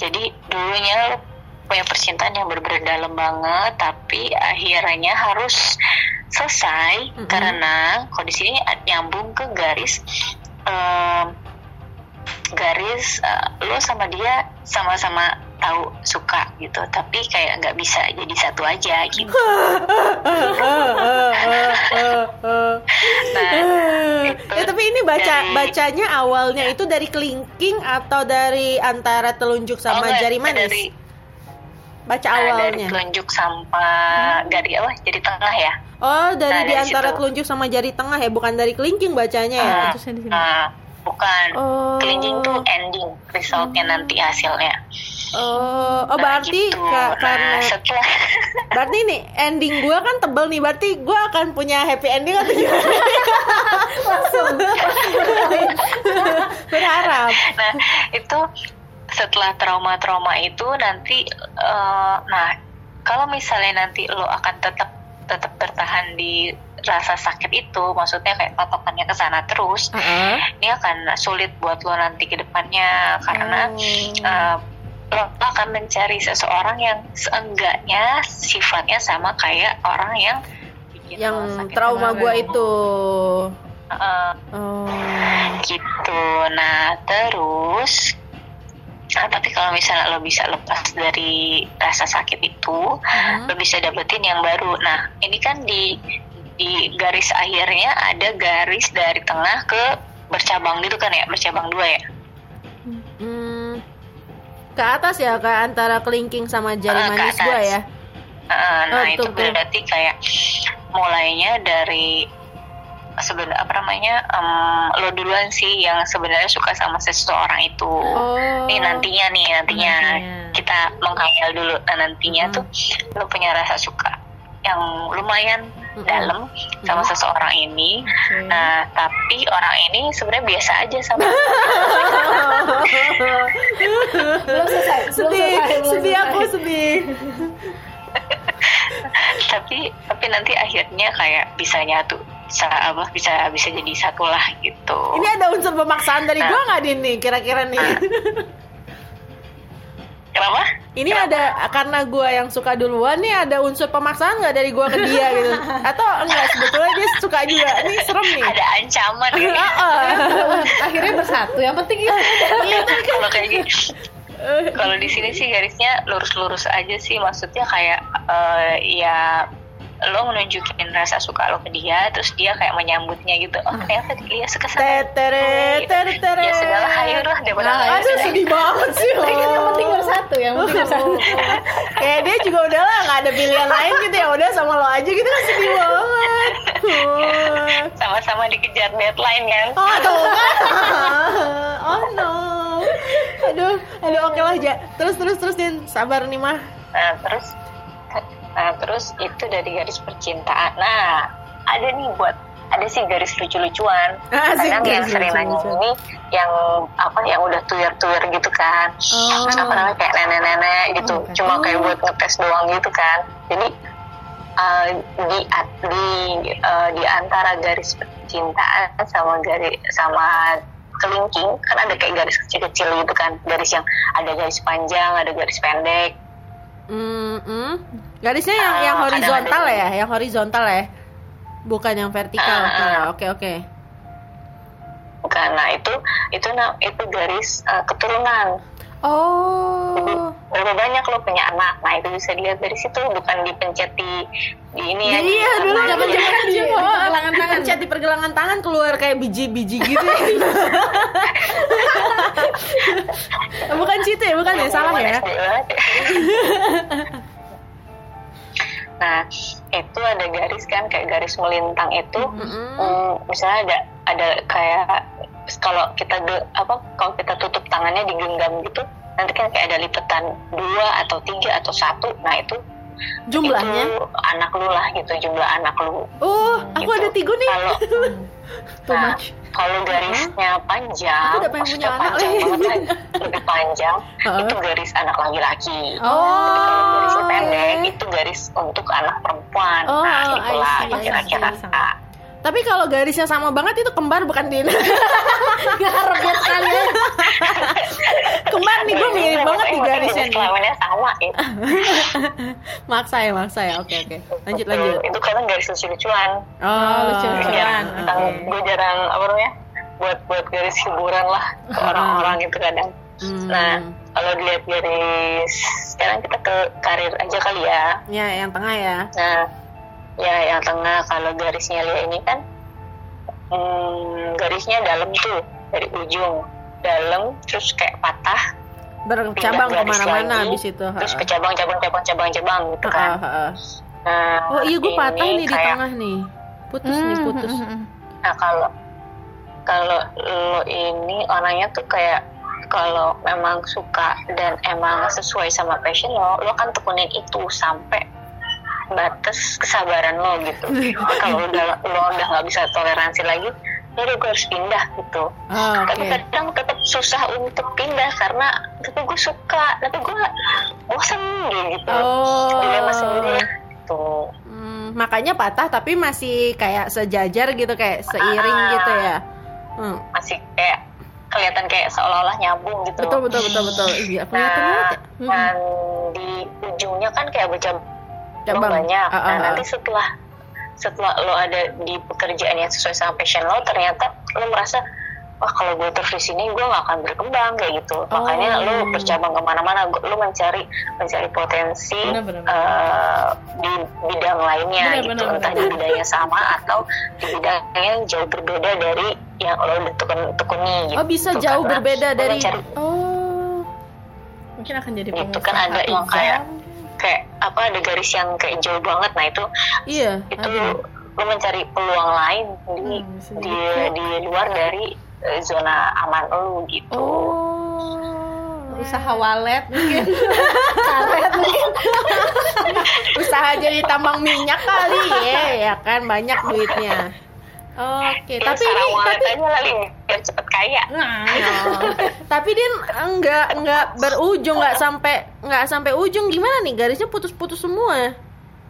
Jadi dulunya lo punya percintaan yang benar-benar dalam banget tapi akhirnya harus selesai Mm-mm. karena kondisi ini nyambung ke garis em, garis eh, lo sama dia sama-sama tahu suka gitu. Tapi kayak nggak bisa jadi satu aja gitu. Nah itu Ya tapi ini baca dari- bacanya awalnya itu dari kelingking atau dari antara telunjuk oh, sama nggak, jari manis? dari Baca nah, dari awalnya. telunjuk sama dari apa? Jadi tengah ya? Oh, dari Nah, di dari antara situ. telunjuk sama jari tengah ya, bukan dari kelingking bacanya ya. Ah, bukan Oh. kelingking tuh ending resultnya nanti hasilnya Oh, oh Nah, berarti gitu. ka- Nah, karena setelah berarti nih ending gua kan tebel nih, berarti gua akan punya happy ending atau gimana? langsung Berharap. nah itu setelah trauma-trauma itu nanti eh, nah kalau misalnya nanti lo akan tetap tetap bertahan di rasa sakit itu maksudnya kayak patokannya ke sana terus Heeh. ini akan sulit buat lo nanti ke depannya karena Oh. eh, lo akan mencari seseorang yang seenggaknya sifatnya sama kayak orang yang bikin yang trauma gua itu. Eh, Oh. gitu nah terus nah, tapi kalau misalnya lo bisa lepas dari rasa sakit itu Mhm. lo bisa dapetin yang baru nah ini kan di di garis akhirnya ada garis dari tengah ke bercabang gitu kan ya bercabang dua ya Hmm, ke atas ya, ke antara kelingking sama jari Ah, ke manis gua atas. ya. Eh, nah Oh, itu betul. berarti kayak mulainya dari sebenarnya apa namanya em, lo duluan sih yang sebenarnya suka sama seseorang itu Oh. nih nantinya nih nantinya Nantinya. kita menghayal dulu nah nantinya Hmm. tuh lo punya rasa suka yang lumayan. Dalam sama seseorang ini Oke. nah tapi orang ini sebenarnya biasa aja sama belum selesai belum sedih, selesai belum sedih selesai. aku sedih. tapi tapi nanti akhirnya kayak bisa nyatu bisa apa bisa bisa jadi satu lah gitu Ini ada unsur pemaksaan dari Nah. gua nggak nih kira-kira nih? Kenapa? Ini ada karena gue yang suka duluan nih ada unsur pemaksaan nggak dari gue ke dia gitu? Atau enggak sebetulnya dia suka juga? Ini serem nih. Ada ancaman gitu. Heeh. akhirnya bersatu yang penting itu Iya, kalau kayak gitu. Kalau di sini sih garisnya lurus-lurus aja sih, maksudnya kayak eh, ya lo menunjukin rasa suka lo ke dia, terus dia kayak menyambutnya gitu. Oh ternyata dia suka sama Tetere, tetere. Ya segala hayu lah daripada Nah, aduh sedih banget sih. yang penting bersatu yang penting bersatu Kayak dia juga udah lah nggak ada pilihan lain gitu ya udah sama lo aja gitu kan sedih banget. Sama-sama dikejar deadline kan. Oh tuh. Oh no. Aduh, aduh oke lah ja. Terus terus terus Din, sabar nih mah. Nah terus, nah terus itu dari garis percintaan. Nah ada nih buat ada sih garis lucu-lucuan. Asik, Kadang yang sering nanya ini yang apa yang udah tuir-tuir gitu kan. Oh. Apa namanya kayak nenek-nenek gitu. Oh, oke. Cuma kayak buat ngetes doang gitu kan. Jadi uh, di di uh, di antara garis percintaan sama garis sama kelingking kan ada kayak garis kecil-kecil gitu kan garis yang ada garis panjang ada garis pendek Hmm, hmm. Garisnya yang Ah, yang horizontal ya, yang horizontal ya. Bukan yang vertikal. Ah, ah. Nah, oke oke. karena itu itu na- itu garis uh, keturunan Oh. berapa banyak lo punya anak nah itu bisa dilihat dari situ bukan dipencet di di ini ya iya dulu namanya? zaman Di sih pergelangan tangan. pencet di pergelangan tangan keluar kayak biji-biji gitu. ya. bukan situ ya, bukan ya, salah ya. Ya. nah itu ada garis kan kayak garis melintang itu Mm-mm. hmm, misalnya ada ada kayak kalau kita apa kalau kita tutup tangannya digenggam gitu nanti kan kayak ada lipetan dua atau tiga atau satu nah itu Jumlahnya. itu anak lu lah gitu jumlah anak lu Oh, aku gitu. ada tiga nih. kalau nah, kalau garisnya panjang Aku udah pengen punya anak panjang banget lebih panjang itu garis anak laki-laki Oh. kalau garisnya pendek itu garis untuk anak perempuan Oh, nah itulah kira-kira. Nah, Tapi kalau garisnya sama banget itu kembar bukan Din. garap ya sekali kembar nih gue mirip banget nih penting garisnya nih. kelaminnya sama ya. maksa ya, maksa ya. Oke oke. Lanjut lanjut. itu kadang garis lucu-lucuan Oh, lucu-lucuan. Kadang gue jarang apa namanya buat buat garis hiburan lah ke orang-orang itu kadang Hmm. nah kalau dilihat garis sekarang kita ke karir aja kali ya Ya, yang tengah ya. Nah, ya yang tengah kalau garisnya lihat ini kan hmm, garisnya dalam tuh dari ujung dalam terus kayak patah Bercabang ke mana-mana abis itu. terus ke cabang cabang cabang cabang cabang gitu kan. ha-ha. Nah, Oh iya gue patah nih di kayak- tengah nih. Putus nih putus. Nah kalau kalau lo ini orangnya tuh kayak kalau memang suka dan emang sesuai sama passion lo, lo kan tekunin itu sampai batas kesabaran lo gitu. kalau udah lo udah nggak bisa toleransi lagi, ya udah gue harus pindah gitu. Oh, Tapi Oke. kadang tetap susah untuk pindah karena tapi gue suka, tapi gue bosan gitu. Oh. Dilema sendiri tuh. Hmm, makanya patah tapi masih kayak sejajar gitu kayak seiring Ah. gitu ya. Hmm. masih kayak kelihatan kayak seolah-olah nyambung gitu. Betul betul betul betul. Iya, kelihatan Nah, banget ya. Hmm. dan di ujungnya kan kayak bercabang Cabang. banyak. Ah, ah, Nah, ah. nanti setelah setelah lo ada di pekerjaan yang sesuai sama passion lo, ternyata lo merasa wah kalau gue terus di sini gue gak akan berkembang kayak gitu. Makanya Oh. lo bercabang ke mana-mana, lo mencari mencari potensi Benar, benar, eh, di bidang lainnya Benar, gitu, benar, entah benar. di bidang yang sama atau di bidang yang jauh berbeda dari yang lo udah tekun, tekuni. Gitu. Oh bisa jauh Karena berbeda lo dari. mencari Oh. mungkin akan jadi itu pengusaha kan ada yang kayak kayak apa ada garis yang kayak jauh banget nah itu Iya. itu ada. lo mencari peluang lain di Hmm, di, di luar dari eh, zona aman lo gitu Oh. usaha walet mungkin karet mungkin Usaha jadi tambang minyak kali ya, ya kan banyak duitnya. Oke, ya, tapi ini tapi aja lagi biar cepet kaya. Nah Oh, tapi dia enggak enggak berujung nggak sampai nggak sampai ujung. Gimana nih? Garisnya putus-putus semua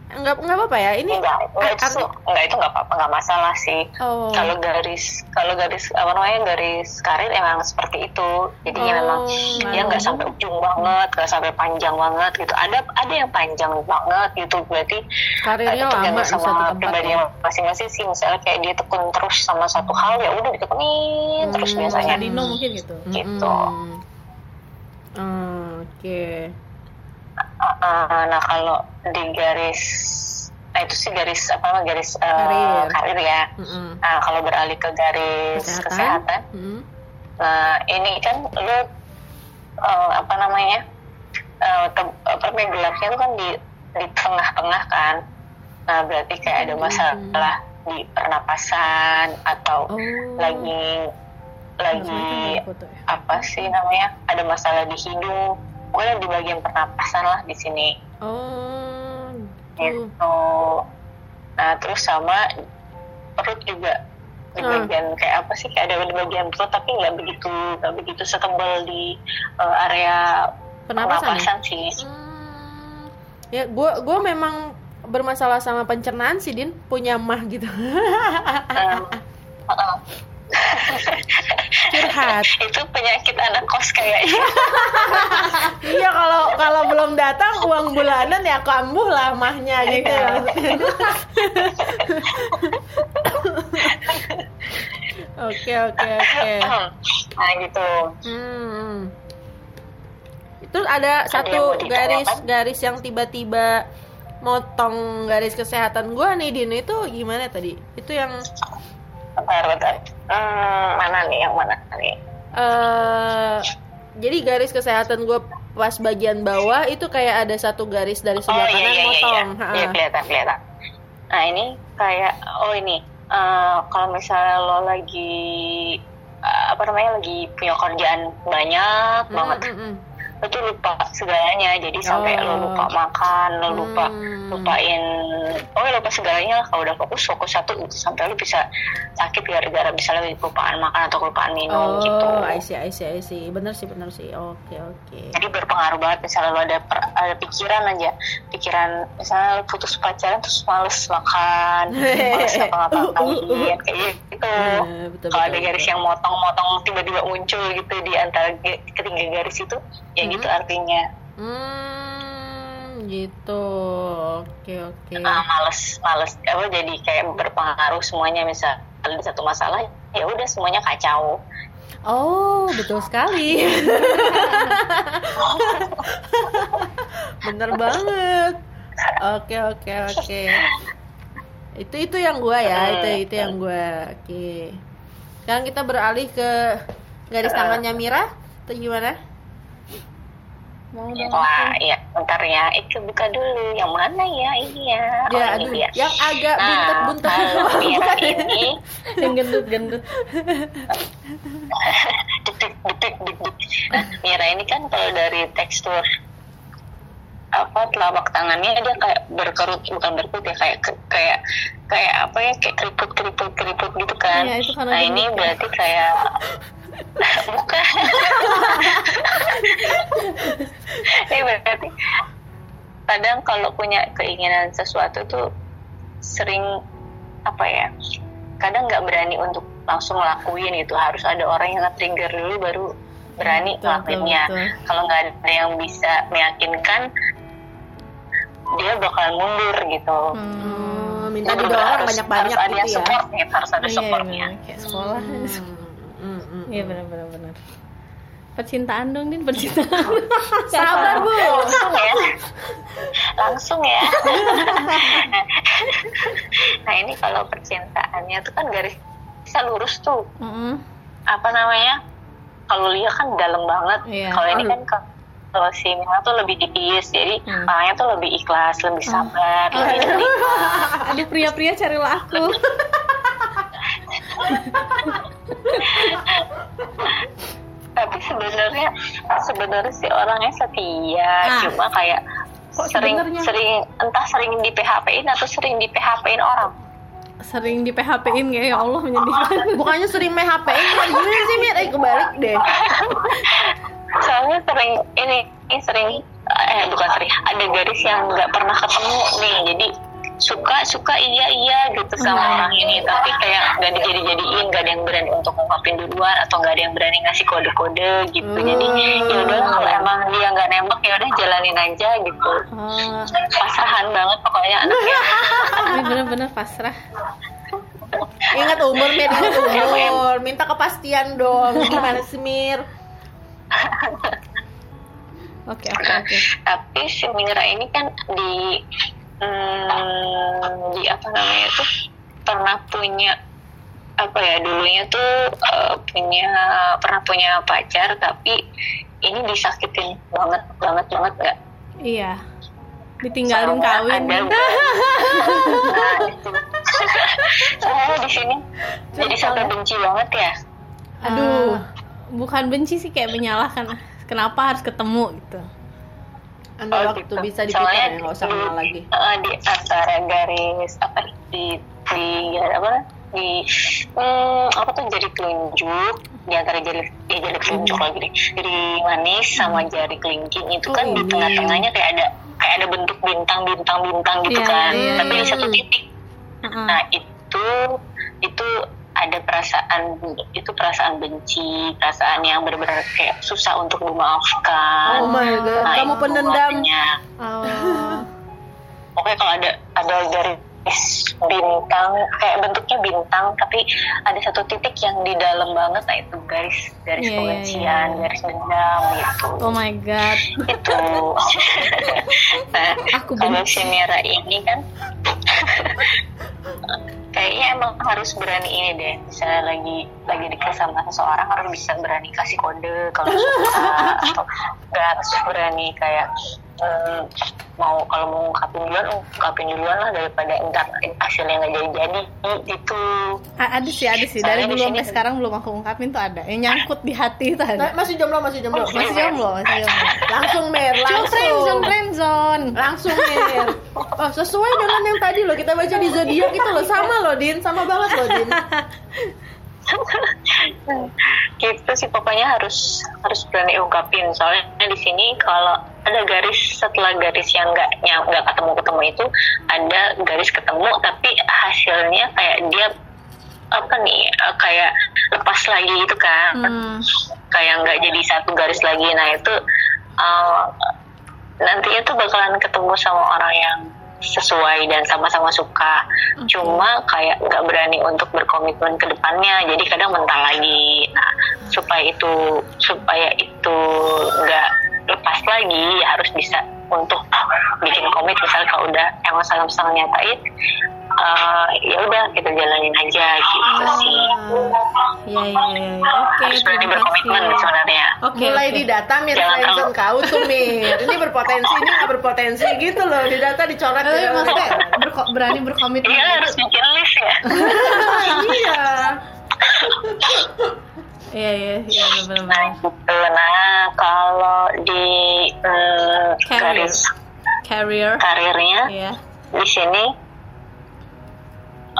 nggak nggak apa-apa ya? Ini enggak enggak itu enggak itu enggak apa-apa enggak masalah sih. Oh. Kalau garis kalau garis apa namanya garis karir emang seperti itu. Jadinya Oh, memang dia nggak sampai ujung banget nggak sampai panjang banget gitu. Ada ada yang panjang banget gitu berarti karirnya itu lama sama tempat pribadinya ya. masing-masing sih. Misalnya kayak dia tekun terus sama satu hal ya udah ditekunin terus Hmm. biasanya. Kayak Dino mungkin gitu. Gitu. Mm-mm. Oh, oke Uh, nah kalau di garis nah itu sih garis apa namanya, garis uh, Karir. karir ya Mm-mm. nah kalau beralih ke garis Kesehatan. kesehatan Mm-mm. Nah, ini kan lu eh, apa namanya? te- apa gelapnya itu kan di di tengah-tengah kan. Nah, berarti kayak ada masalah di pernapasan atau oh lagi lagi ya apa sih namanya? Ada masalah di hidung. Pokoknya di bagian pernapasan lah di sini. oh gitu. Gitu. Nah, terus sama perut juga di bagian kayak apa sih kayak ada di bagian perut tapi nggak begitu nggak begitu setebal di eh, area Pernapasan ya? pernapasan sih Hmm. ya gue gue memang bermasalah sama pencernaan sih din punya mah gitu heeh. curhat. Itu penyakit anak kos kayaknya. Iya kalau kalau belum datang uang bulanan ya kambuh lah mahnya gitu. Iya. oke oke oke. Nah gitu. Hmm. Itu ada satu garis garis yang tiba-tiba motong garis kesehatan gua nih Din. Itu gimana tadi? Itu yang bentar bentar Hmm, mana nih yang mana nih eh jadi garis kesehatan gua pas bagian bawah itu kayak ada satu garis dari sebelah oh iya kanan iya iya motong. iya, Ha-ha. Iya, kelihatan kelihatan nah ini kayak oh ini eh, kalau misalnya lo lagi eh, apa namanya lagi punya kerjaan banyak Mm, banget mm, mm. Lo tuh lupa segalanya jadi sampai Oh. lo lupa makan lo lupa Hmm. lupain oh ya lupa segalanya lah kalau udah fokus fokus satu sampai lo bisa sakit gara-gara bisa lebih kelupaan makan atau kelupaan minum Oh, gitu I see, I see, I see. Bener sih, bener sih. Oke, oke. jadi berpengaruh banget misalnya lo ada per- ada pikiran aja pikiran misalnya lo putus pacaran terus males makan males ngapa-ngapain kayak gitu betul, kalau betul, ada garis yang motong-motong tiba-tiba muncul gitu di antara ketiga garis itu ya Hmm. gitu artinya Hmm, gitu. Oke, oke. ah, males males apa jadi kayak berpengaruh semuanya misal ada satu masalah ya udah semuanya kacau Oh, betul sekali. Bener banget. Oke, oke, oke. Itu itu yang gua ya, itu itu yang gua. Oke. Sekarang kita beralih ke garis tangannya Mira. Itu gimana? Mau dong wah ya bentar ya. Itu buka dulu. Yang mana ya? Ini ya. Oh, Ya, ini aduh, dia. yang agak Nah, buntet-buntet. Bukan ya? ini. yang gendut gendut. Detik detik detik. Nah Mira ini kan kalau dari tekstur apa telapak tangannya dia kayak berkerut bukan berkerut ya kayak kayak kayak apa ya kayak keriput keriput keriput gitu kan. Iya, itu karena nah ini ya. berarti kayak bukan ini berarti kadang kalau punya keinginan sesuatu tuh sering apa ya kadang nggak berani untuk langsung ngelakuin gitu harus ada orang yang nge-trigger dulu baru berani ngelakuinnya kalau nggak ada yang bisa meyakinkan dia bakal mundur gitu Hmm. Minta didorong harus- banyak-banyak harus ada gitu ya. support gitu, harus ada Iya, supportnya iya, kayak sekolah hmm. Iya benar benar benar. Percintaan dong din percintaan. Sabar, Bu. langsung ya langsung ya. Nah ini kalau percintaannya tuh kan garis bisa lurus tuh. Mm-mm. apa namanya? Kalau Lia kan dalam banget. Iya. kalau ini kan kalau si Mila tuh lebih tipis jadi Hmm. orangnya tuh lebih ikhlas lebih sabar lebih nerima aduh pria-pria carilah aku tapi sebenarnya sebenarnya si orangnya setia Ah. cuma kayak Kok sering sebenarnya? sering entah sering di PHP-in atau sering di PHP-in orang sering di PHP-in kayak ya Allah menyedihkan Bukannya sering ini gimana sih Mir? Eh kebalik deh. soalnya sering ini, ini sering eh, bukan sorry ada garis yang nggak pernah ketemu nih jadi suka suka iya iya gitu sama Hmm. orang ini tapi kayak nggak dijadi jadiin nggak ada yang berani untuk ngungkapin duluan atau nggak ada yang berani ngasih kode kode gitu jadi ya udah kalau emang dia nggak nembak ya udah jalanin aja gitu Oh, pasahan banget pokoknya anaknya ini bener-bener pasrah. Ingat umur, Mir, ingat umur. Minta kepastian dong. Gimana sih, Mir? Oke, oke, oke. tapi si Mira ini kan di hmm, di apa namanya tuh pernah punya apa ya dulunya tuh eh, punya pernah punya pacar tapi ini disakitin banget banget banget nggak Iya. Ditinggalin Sama kawin. ada nah, itu. saya di sini jadi sampai benci banget ya Aduh, bukan benci sih kayak menyalahkan. Kenapa harus ketemu gitu? Anda Oh, waktu gitu. bisa diputar Soalnya ya, nggak usah kenal lagi. eh, di antara garis apa di di apa di hmm, apa tuh jari telunjuk di antara jari di jari telunjuk lagi deh jari manis sama jari kelingking itu kan Oh, di iya. tengah-tengahnya kayak ada kayak ada bentuk bintang bintang bintang gitu Iya, kan iya, tapi di iya. satu titik Heeh. nah itu itu ada perasaan itu perasaan benci perasaan yang benar-benar kayak susah untuk dimaafkan Oh my god, Nah, kamu artinya. Oh. pokoknya kalau ada ada garis bintang kayak bentuknya bintang tapi ada satu titik yang di dalam banget nah itu garis garis Iya, iya, kebencian iya. garis dendam gitu Oh my god. itu nah Aku kalau benci. si Mira ini kan kayaknya emang harus berani ini deh. Misalnya lagi lagi dekat sama seseorang harus bisa berani kasih kode kalau suka. Atau nggak harus berani kayak eh, mau kalau mau ungkapin duluan ungkapin duluan lah daripada ntar hasilnya nggak jadi jadi gitu A- ada sih, ada sih. Dari dulu sampai sekarang belum aku ungkapin tuh ada. Yang nyangkut di hati itu Nah, ada. masih jomblo, masih jomblo. Masih jomblo, masih jomblo. Langsung, Cuma langsung. friendzone, friendzone. Langsung, Mir. Oh, sesuai dengan yang tadi loh kita baca di zodiak itu loh sama loh, Din. Sama banget loh, Din. gitu sih pokoknya harus harus berani ungkapin soalnya di sini kalau ada garis setelah garis yang nggak nggak ketemu ketemu itu ada garis ketemu tapi hasilnya kayak dia apa nih eh, kayak lepas lagi gitu kan. Hmm. kayak nggak jadi satu garis lagi. Nah itu eh, nantinya tuh bakalan ketemu sama orang yang sesuai dan sama-sama suka. Cuma kayak nggak berani untuk berkomitmen ke depannya. Jadi kadang mental lagi. Nah supaya itu supaya itu nggak lepas lagi ya harus bisa untuk bikin komit misalnya kalau udah emang sama-sama nyatain eh, ya udah kita jalanin aja gitu sih Iya, iya, iya. iya. Oke, harus berani berkomitmen sebenarnya Oke, Mulai di data Mir Jangan friendzone kau tuh Mir. Ini berpotensi, ini nggak berpotensi gitu loh. Di data dicoret Eh, ya. maksudnya berko- berani berkomitmen. iya harus bikin list ya iya. Iya, iya, iya, benar-benar. Nah, kalau di hmm, Career. garis Carrier. karirnya Iya. di sini,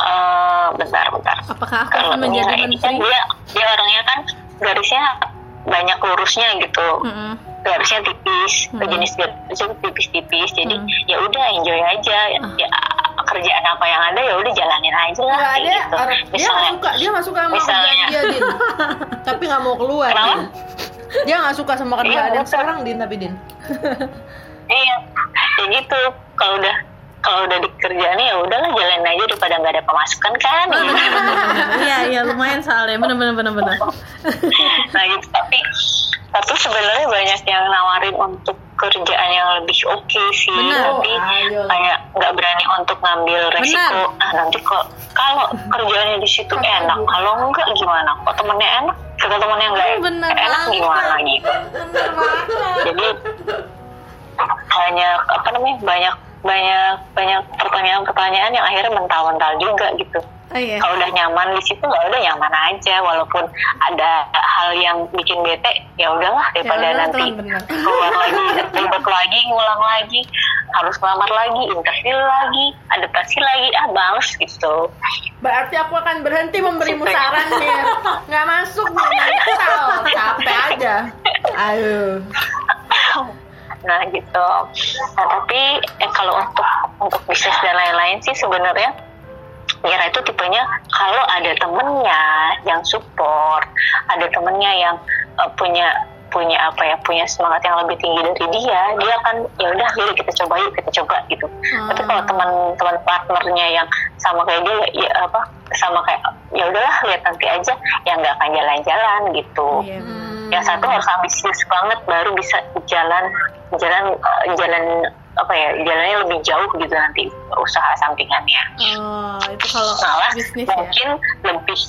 eh, bentar, bentar. Apakah aku akan menjadi ini kan menteri? dia, dia orangnya kan garisnya banyak lurusnya gitu. Mm-mm. Garisnya tipis, Hmm. jenis garisnya tipis-tipis. Jadi Hmm. ya udah enjoy aja. Ah. Ya, kerjaan apa yang ada ya udah jalanin aja lah. Kayak ada. gitu. orang- Dia nggak Misalnya, suka, dia nggak suka sama Misalnya. kerjaan dia, Din. Tapi nggak mau keluar, Kenapa? Din. Dia nggak suka sama kerjaan Iya, yang betul. sekarang, Din. Tapi Din. Iya, ya gitu. Kalau udah kalau udah di kerjaannya ya udahlah jalanin aja daripada nggak ada pemasukan kan. gitu. Iya, iya, lumayan soalnya. Benar-benar benar-benar. nah gitu tapi tapi sebenarnya banyak yang nawarin untuk kerjaan yang lebih oke sih Benar. tapi Oh, ayo. kayak nggak berani untuk ngambil resiko ah nanti kok kalau kerjaannya di situ enak juga. kalau enggak gimana kok temennya enak kata temennya enggak Oh, bener enak banget. gimana gitu jadi banyak apa namanya banyak banyak banyak pertanyaan-pertanyaan yang akhirnya mental-mental juga gitu Oh iya. kalau udah nyaman di situ ya udah nyaman aja walaupun ada hal yang bikin bete ya udahlah daripada Ya nanti keluar lagi ribet lagi ngulang lagi harus ngelamar lagi interview lagi adaptasi lagi ah males gitu Berarti aku akan berhenti memberimu saran, Mir. Nggak masuk, Mir. Mental. Capek aja. Ayo. Nah gitu. Nah tapi eh, kalau untuk untuk bisnis dan lain-lain sih sebenarnya Mira itu tipenya kalau ada temennya yang support ada temennya yang uh, punya punya apa ya punya semangat yang lebih tinggi dari dia dia akan ya udah yuk kita coba yuk kita coba gitu Hmm. tapi kalau teman-teman partnernya yang sama kayak dia ya apa sama kayak ya udahlah lihat nanti aja yang nggak akan jalan-jalan gitu. Hmm. yang satu harus ambisius banget baru bisa jalan jalan eh, jalan apa ya jalannya lebih jauh gitu nanti usaha sampingannya Oh, itu kalau malah bisnis ya. mungkin lebih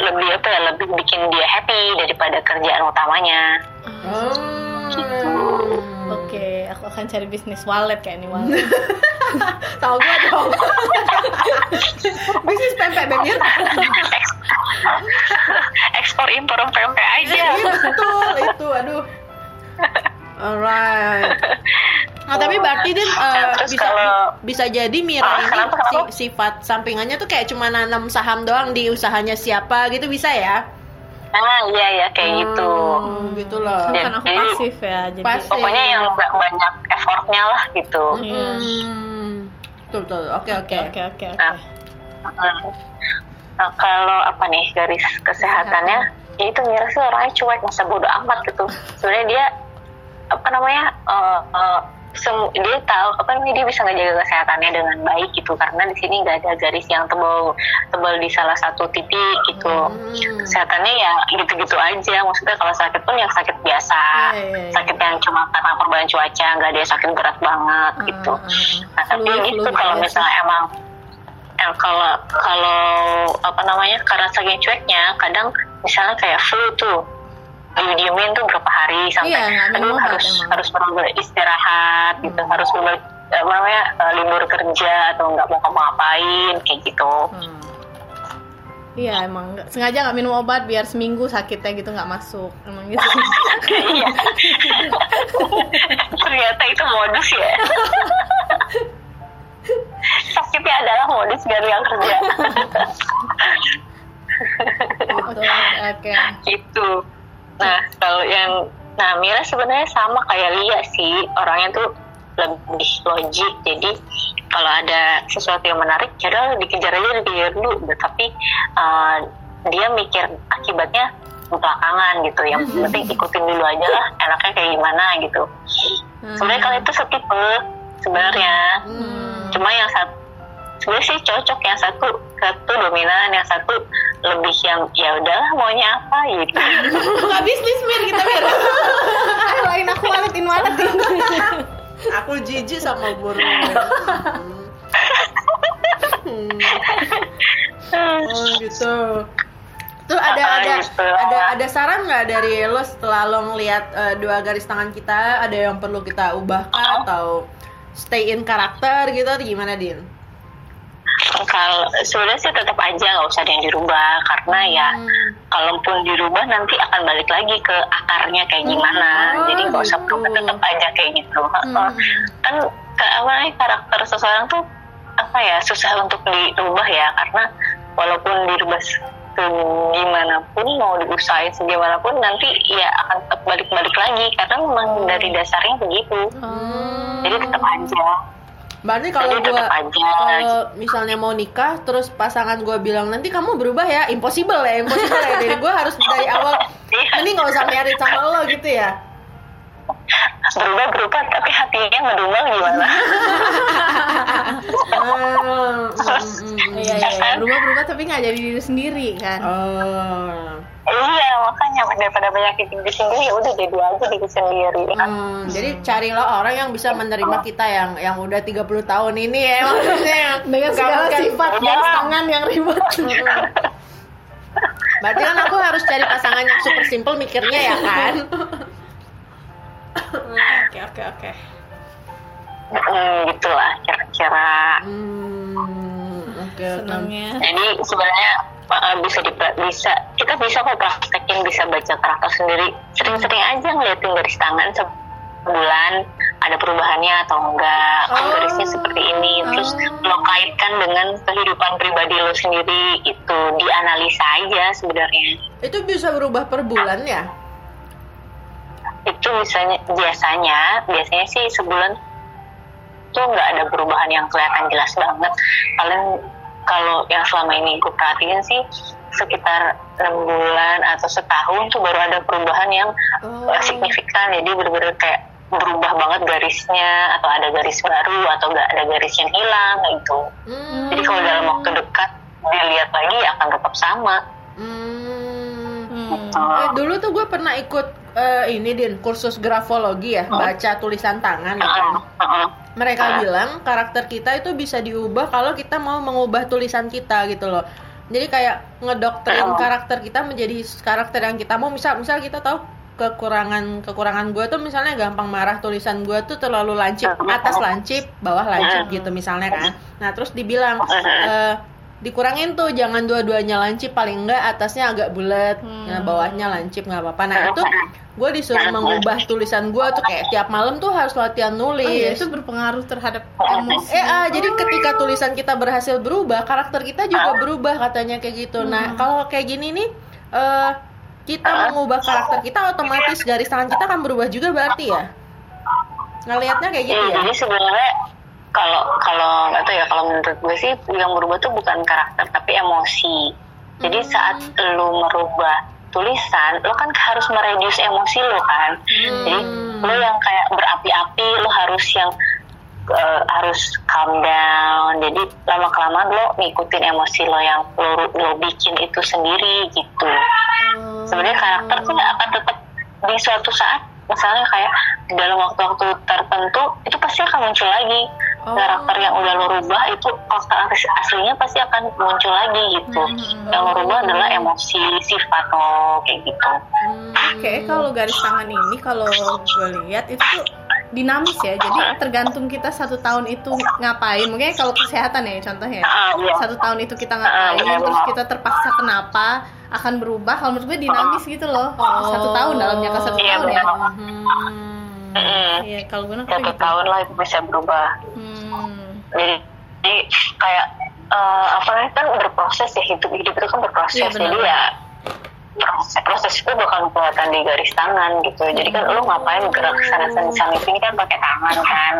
lebih apa ya lebih bikin dia happy daripada kerjaan utamanya Hmm. Oke, aku akan cari bisnis wallet kayak ini wallet. Tahu gue dong. Bisnis pempek Bemir. ekspor impor pempek aja Iya betul itu. Aduh. Alright. Nah, tapi berarti Din eh, Terus bisa kalau- bisa jadi Mira Ah, ini kenapa, kenapa? si- sifat sampingannya tuh kayak cuma nanam saham doang di usahanya siapa gitu bisa ya? ah iya ya kayak gitu Hmm, gitu loh. Kan Dan- aku jadi- pasif ya, jadi Pasif. pokoknya yang nggak banyak effortnya lah gitu Iya. Hmm. Betul betul. Oke oke. Oke, oke. Nah. Nah, kalau apa nih garis kesehatannya, ya itu Mira sih orangnya cuek, masa bodo amat gitu. Sebenarnya dia apa namanya, eh, eh, sem- dia tahu apa namanya dia bisa ngejaga kesehatannya dengan baik gitu karena di sini nggak ada garis yang tebal tebal di salah satu titik gitu. Hmm. Kesehatannya ya gitu-gitu aja. Maksudnya kalau sakit pun yang sakit biasa, Iya, iya, iya. sakit yang cuma karena perubahan cuaca, nggak ada yang sakit berat banget gitu. Ah, ah, ah. Nah, tapi Flu, gitu flu kalau biasa. misalnya emang eh, kalau kalau apa namanya karena saking cueknya kadang misalnya kayak flu tuh diemin tuh berapa hari sampai Iya, aduh harus emang. harus benar istirahat gitu harus benar apa namanya eh, libur kerja atau nggak mau ngapain kayak gitu Hmm. Iya emang nggak- sengaja nggak minum obat biar seminggu sakitnya gitu nggak masuk emang gitu. iya ternyata itu modus ya sakitnya adalah modus biar yang kerja gitu. Oke. gitu nah kalau yang nah Mira sebenarnya sama kayak Lia sih. Orangnya tuh lebih logik. Jadi kalau ada sesuatu yang menarik ya udah dikejar aja dikejar dulu. Tapi uh, dia mikir akibatnya belakangan gitu. Yang penting ikutin dulu aja lah enaknya kayak gimana gitu. Sebenarnya kalian itu setipe sebenarnya. Hmm. cuma yang satu sebenarnya sih cocok yang satu satu dominan yang satu lebih yang ya udahlah maunya apa gitu Nggak bisnis mir kita mir. Lain aku waletin waletin. Aku jijik sama burung. Hmm. Oh gitu. Tuh ada ada gitu. ada ada saran nggak dari lo setelah lo ngelihat eh, dua garis tangan kita ada yang perlu kita ubah kah atau stay in karakter gitu atau gimana Din? Kalau sebenarnya sih tetap aja nggak usah ada yang dirubah karena ya Hmm. kalaupun dirubah nanti akan balik lagi ke akarnya kayak gimana Oh, jadi nggak usah gitu. berubah tetap aja kayak gitu Hmm. kan ke apa namanya, karakter seseorang tuh apa ya susah untuk dirubah ya karena walaupun dirubah gimana pun mau diusahain segimanapun nanti ya akan tetap balik-balik lagi karena memang dari dasarnya begitu Hmm. jadi tetap aja Berarti kalau aja. kalau misalnya mau nikah terus pasangan gua bilang nanti kamu berubah ya impossible ya impossible ya jadi gua harus dari awal Iya. ini nggak usah married sama lo gitu ya berubah berubah tapi hatinya ngedumel gimana iya. Berubah-berubah tapi nggak jadi diri sendiri kan. Oh. Iya makanya daripada banyak diri sendiri ya udah jadi aja diri sendiri Hmm, jadi carilah orang yang bisa menerima kita yang yang udah 30 tahun ini ya maksudnya. Dengan segala kan- sifat Iya. garis tangan yang ribet. Mm. Berarti kan aku harus cari pasangan yang super simple mikirnya ya kan? Oke oke oke. hmm, gitulah kira-kira Hmm, oke oke. Senangnya. jadi sebenarnya uh, bisa dipra- bisa. Kita bisa kok praktekin bisa baca karakter sendiri. Sering-sering aja ngeliatin garis tangan sebulan ada perubahannya atau enggak. Kan Oh. garisnya seperti ini. Terus Oh. lo kaitkan dengan kehidupan pribadi lo sendiri. Itu dianalisa aja sebenarnya. Itu bisa berubah per bulan ya? itu misalnya biasanya biasanya sih sebulan tuh nggak ada perubahan yang kelihatan jelas banget. Paling kalau yang selama ini gue perhatiin sih sekitar enam bulan atau setahun tuh baru ada perubahan yang Oh. uh, signifikan jadi bener-bener kayak berubah banget garisnya atau ada garis baru atau nggak ada garis yang hilang gitu Hmm. jadi kalau dalam waktu dekat dilihat lagi akan tetap sama Hmm. Hmm. Eh, dulu tuh gue pernah ikut eh, ini din kursus grafologi ya, baca tulisan tangan ya kan. Heeh, heeh. Mereka Ah. bilang karakter kita itu bisa diubah kalau kita mau mengubah tulisan kita gitu loh. Jadi kayak ngedoktrin Ah. karakter kita menjadi karakter yang kita mau. Misal misal kita tahu kekurangan kekurangan gue tuh misalnya gampang marah tulisan gue tuh terlalu lancip Ah. atas lancip bawah lancip gitu misalnya kan nah terus dibilang eh, dikurangin tuh jangan dua-duanya lancip paling enggak atasnya agak bulat Hmm. nah bawahnya lancip nggak apa-apa nah itu gue disuruh mengubah tulisan gue tuh kayak tiap malam tuh harus latihan Oh iya, nulis itu berpengaruh terhadap emosi. Eh, ah, jadi ketika tulisan kita berhasil berubah, karakter kita juga berubah katanya kayak gitu. Nah, kalau kayak gini nih, eh kita mengubah karakter kita, otomatis garis tangan kita akan berubah juga berarti ya? Ngelihatnya kayak gitu Iya, ya? jadi sebenarnya kalau kalau nggak tahu ya kalau menurut gue sih yang berubah tuh bukan karakter tapi emosi. Jadi Hmm. saat lu merubah tulisan, lo kan harus mereduce emosi lo kan. Jadi Hmm. lo yang kayak berapi-api, lo harus yang eh, harus calm down. Jadi lama kelamaan lo ngikutin emosi lo yang lo, lo bikin itu sendiri gitu. Hmm. Sebenarnya karakter tuh akan tetap di suatu saat misalnya kayak dalam waktu-waktu tertentu itu pasti akan muncul lagi Oh. karakter yang udah lo rubah itu karakter as- aslinya pasti akan muncul lagi gitu yang lo rubah adalah emosi sifat lo kayak gitu Hmm. Kayak kalau garis tangan ini kalau gue lihat itu tuh dinamis ya. Jadi tergantung kita satu tahun itu ngapain. Mungkin kalau kesehatan ya contohnya. Ah, iya. Satu tahun itu kita Ah, ngapain, iya, terus kita terpaksa kenapa akan berubah. Kalau menurut gue dinamis gitu loh. Satu tahun dalam jangka satu Iya, tahun ya. Hmm. Iya, kalau gue satu gitu. tahun lah itu bisa berubah Hmm. jadi, jadi kayak eh, apa kan berproses ya hidup hidup itu kan berproses benar. jadi ya proses, proses itu bakal kelihatan di garis tangan gitu jadi kan lo ngapain gerak sana sana sana ini kan pakai tangan kan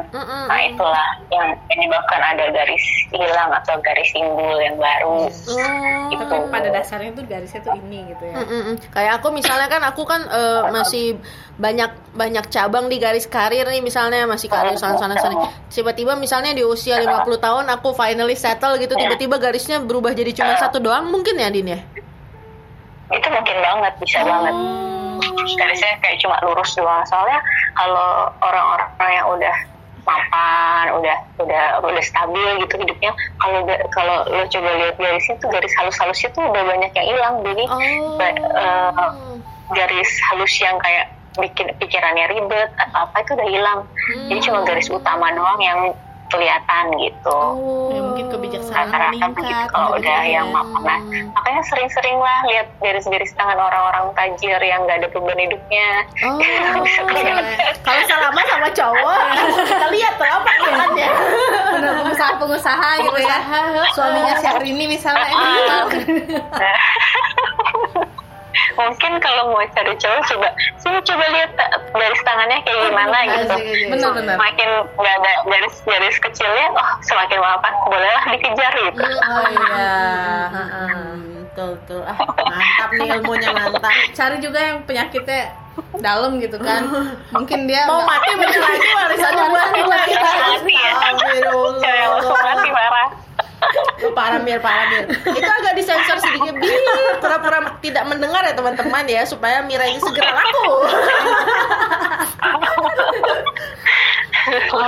nah itulah yang menyebabkan ada garis hilang atau garis simbol yang baru Hmm. gitu Tapi pada dasarnya tuh garisnya tuh ini gitu ya. Mm-mm. Kayak aku misalnya kan aku kan eh, masih banyak banyak cabang di garis karir nih misalnya masih karir sana sana sana. Tiba-tiba misalnya di usia 50 tahun aku finally settle gitu tiba-tiba garisnya berubah jadi cuma satu doang mungkin ya Din ya? Itu mungkin banget bisa banget. Garisnya kayak cuma lurus doang. Soalnya kalau orang-orang yang udah mapan udah udah udah stabil gitu hidupnya kalau kalau lo coba lihat garisnya tuh garis halus-halusnya tuh udah banyak yang hilang. Jadi Oh. ba- eh, garis halus yang kayak bikin pikirannya ribet atau apa itu udah hilang. Jadi cuma garis utama doang yang kelihatan gitu Oh. Ya, mungkin kebijaksanaan rata-rata meningkat. begitu kalau udah yang ya. mapan nah makanya sering-sering lah lihat garis-garis tangan orang-orang tajir yang nggak ada beban hidupnya Oh. Kelihatan. Kalau selama sama cowok kita lihat tuh apa. Bener, pengusaha-pengusaha gitu ya. Suaminya Syahrini misalnya emang. Mungkin kalau mau cari cowok coba sini coba lihat ta- garis tangannya kayak gimana gitu Asik, asik. Bener-bener. semakin nggak ada garis-garis kecilnya oh semakin mapan bolehlah dikejar gitu Oh iya. Hmm, Betul betul. Ah, mantap nih ilmunya mantap. Cari juga yang penyakitnya dalam gitu kan. Mungkin dia Mau mati benci lagi warisannya buat buat kita. Mati ya. langsung mati marah Lu parah mir, parah mir. Itu agak disensor sedikit bir, pura-pura tidak mendengar ya teman-teman ya supaya Mira ini segera laku.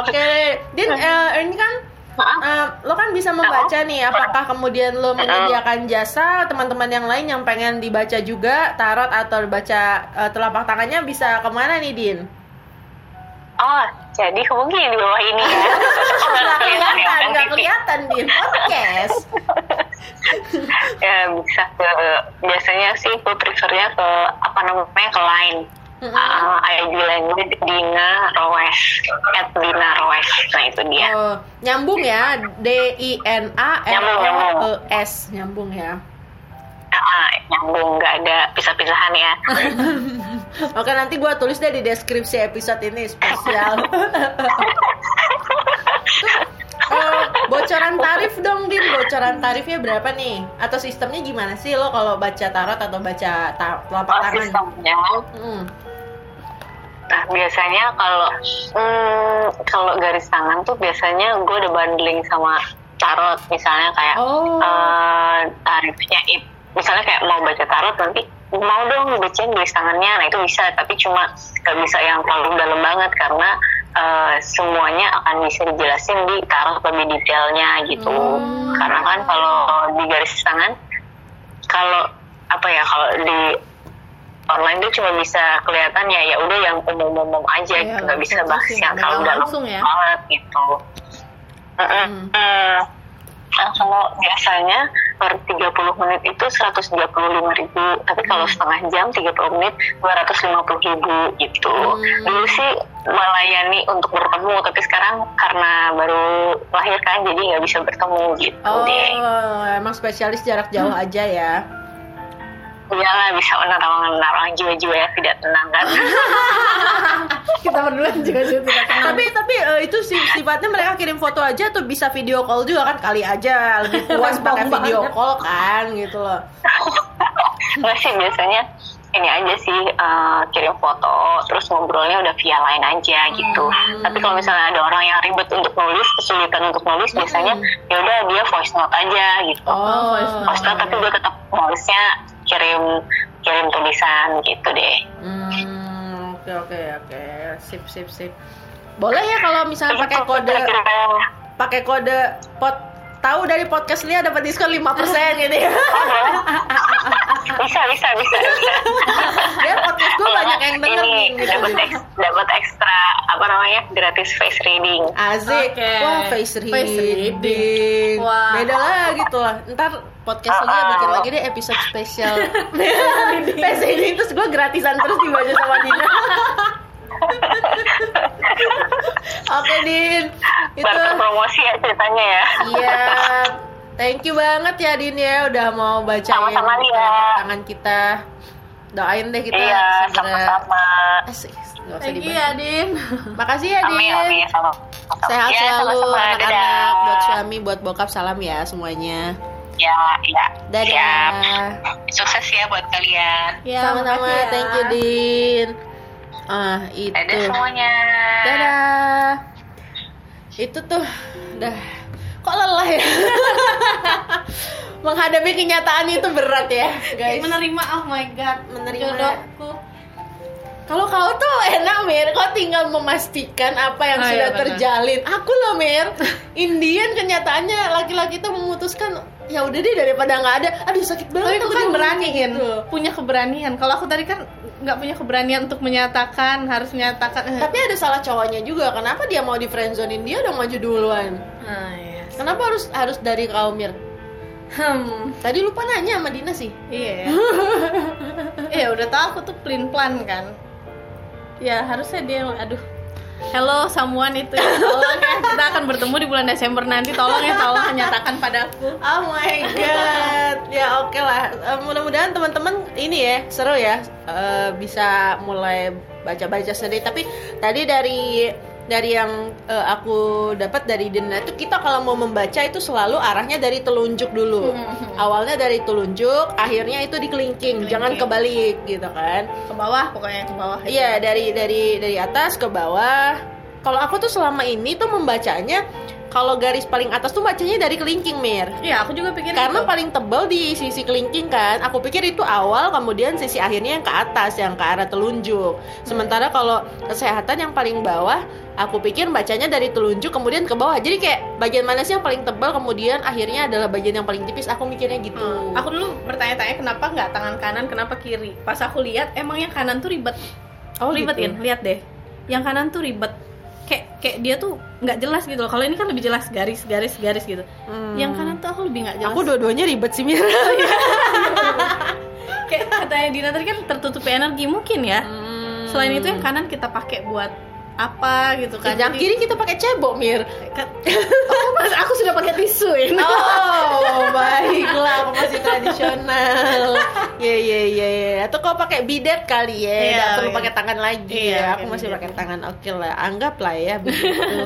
Oke, Din, eh, ini kan eh, lo kan bisa membaca nih. Apakah kemudian lo menyediakan jasa teman-teman yang lain yang pengen dibaca juga tarot atau baca eh, telapak tangannya bisa ke mana nih, Din? Oh jadi mungkin di bawah ini ya nggak kelihatan ya, kelihatan, kan nggak kelihatan Din podcast. ya bisa ke biasanya sih gue prefernya ke apa namanya ke line Mm-mm. uh, ID line gue Dina Roes at Dina Roes nah itu dia Oh, nyambung ya D I N A R O. E S nyambung ya. Ah, nyambung nggak ada pisah-pisahan ya Oke nanti gue tulis deh di deskripsi episode ini spesial. Eh, bocoran tarif dong din bocoran tarifnya berapa nih atau sistemnya gimana sih lo kalau baca tarot atau baca ta telapak Oh, tangan sistemnya. Hmm. Nah, biasanya kalau hmm, kalau garis tangan tuh biasanya gue udah bundling sama tarot misalnya kayak Oh. eh, tarifnya it- misalnya kayak mau baca tarot nanti mau dong bacain garis tangannya nah itu bisa tapi cuma gak bisa yang terlalu dalam banget karena eh, semuanya akan bisa dijelasin di tarot lebih detailnya gitu Hmm. karena kan kalau di garis tangan kalau apa ya kalau di online tuh cuma bisa kelihatan ya ya udah yang umum-umum aja Iya, nggak bisa bahas yang terlalu dalam ya. banget gitu. Hmm. Hmm. Nah, kalau biasanya per 30 menit itu 135 ribu tapi kalau Hmm. setengah jam 30 menit 250 ribu gitu Hmm. dulu sih melayani untuk bertemu tapi sekarang karena baru lahir kan jadi nggak bisa bertemu gitu Oh, deh emang spesialis jarak jauh aja ya. Iyalah bisa menerang-nerang jiwa-jiwa yang tidak tenang kan Kita berdua juga juga tidak tenang. tapi tapi eh, itu si- sifatnya mereka kirim foto aja atau bisa video call juga kan kali aja lebih puas pakai video banget. call kan gitu loh. nggak sih biasanya ini aja sih eh, kirim foto terus ngobrolnya udah via lain aja gitu Hmm. tapi kalau misalnya ada orang yang ribet untuk nulis kesulitan untuk nulis biasanya ya udah dia voice note aja gitu Oh, voice note. voice note tapi dia tetap voice nya kirim kirim tulisan gitu deh. Hmm, oke oke oke, sip sip sip. Boleh ya kalau misalnya pakai Itu kode pakai kode pot tahu dari podcast Lia dapat diskon 5% gitu ya. Bisa bisa bisa bisa Biar podcast gue banyak yang denger nih ini gitu. dapat eks- dapat ekstra apa namanya gratis face reading Asik. Oke. Wah, face reading. Face reading. Wah. Beda lagi tuh lah. Ntar podcast Lia Ah. bikin lagi deh episode spesial. face reading terus gue gratisan terus dibaca sama Dina. Oke, Din. Itu promosi ya ceritanya ya Iya. Thank you banget ya Din ya udah mau bacain Sama-sama, telapak tangan kita. Doain deh kita iya segera sama-sama Asik, usah Thank you ya, Din. Makasih ya Din. amin amin sama Sehat Ya, selalu sama-sama. anak-anak, buat suami, buat bokap salam ya semuanya. ya ya Dadah. siap sukses ya buat kalian Ya, Sama-sama, ya. thank you Din. Ah, itu. dadah semuanya Dadah. Itu tuh udah kok lelah ya. Menghadapi kenyataan itu berat ya, guys. Menerima, oh my god, Menerima. jodohku. Kalau kau tuh enak Mir, kau tinggal memastikan apa yang Oh, sudah iya, terjalin. Aku loh Mir, Indian kenyataannya laki-laki itu memutuskan ya udah deh daripada nggak ada. Aduh sakit Tapi banget. itu aku kan beraniin, gitu. punya keberanian. Kalau aku tadi kan nggak punya keberanian untuk menyatakan, harus menyatakan. eh. Tapi ada salah cowoknya juga. Kenapa dia mau di friendzonein dia udah maju duluan? Nah, iya. Kenapa harus harus dari kau Mir? Hmm, Tadi lupa nanya sama Dina sih. iya. Iya, udah tahu aku tuh plan plan kan. Ya harusnya dia, aduh. Hello, someone itu ya. Tolong ya, kita akan bertemu di bulan Desember nanti. Tolong ya, tolong nyatakan padaku. Oh my god. ya oke lah. Eh, mudah-mudahan teman-teman ini ya seru ya Eh, bisa mulai baca-baca sendiri. Tapi tadi dari dari yang eh, aku dapat dari Dina itu kita kalau mau membaca itu selalu arahnya dari telunjuk dulu. Mhm. Awalnya dari telunjuk, akhirnya itu di kelingking, jangan kebalik gitu kan. Ke bawah, pokoknya ke bawah. Iya dari dari dari atas ke bawah. Kalau aku tuh selama ini tuh membacanya kalau garis paling atas tuh bacanya dari kelingking mir. Iya, aku juga pikir Karena itu. paling tebal di sisi kelingking kan. Aku pikir itu awal kemudian sisi akhirnya yang ke atas yang ke arah telunjuk. Sementara kalau kesehatan yang paling bawah aku pikir bacanya dari telunjuk kemudian ke bawah. Jadi kayak bagian mana sih yang paling tebal kemudian akhirnya adalah bagian yang paling tipis. Aku mikirnya gitu. Hmm, Aku dulu bertanya-tanya kenapa nggak tangan kanan, kenapa kiri. Pas aku lihat, emang yang kanan tuh ribet. Oh, ribet gitu. Lihat deh. Yang kanan tuh ribet. Kayak kayak dia tuh nggak jelas gitu loh. Kalau ini kan lebih jelas garis, garis, garis gitu. Hmm. Yang kanan tuh aku lebih nggak jelas. Aku dua-duanya ribet sih Mir. kayak katanya Dina tadi kan tertutup energi mungkin ya. Hmm. Selain itu yang kanan kita pakai buat apa gitu kan yang kiri kita pakai cebok mir oh, mas aku sudah pakai tisu ini Oh, baiklah, aku masih tradisional. Iya, iya, iya, iya. Atau kau pakai bidet kali ya, nggak perlu iya. pakai tangan lagi Iya, ya. Aku masih bidet. pakai tangan. Oke lah, anggaplah ya begitu.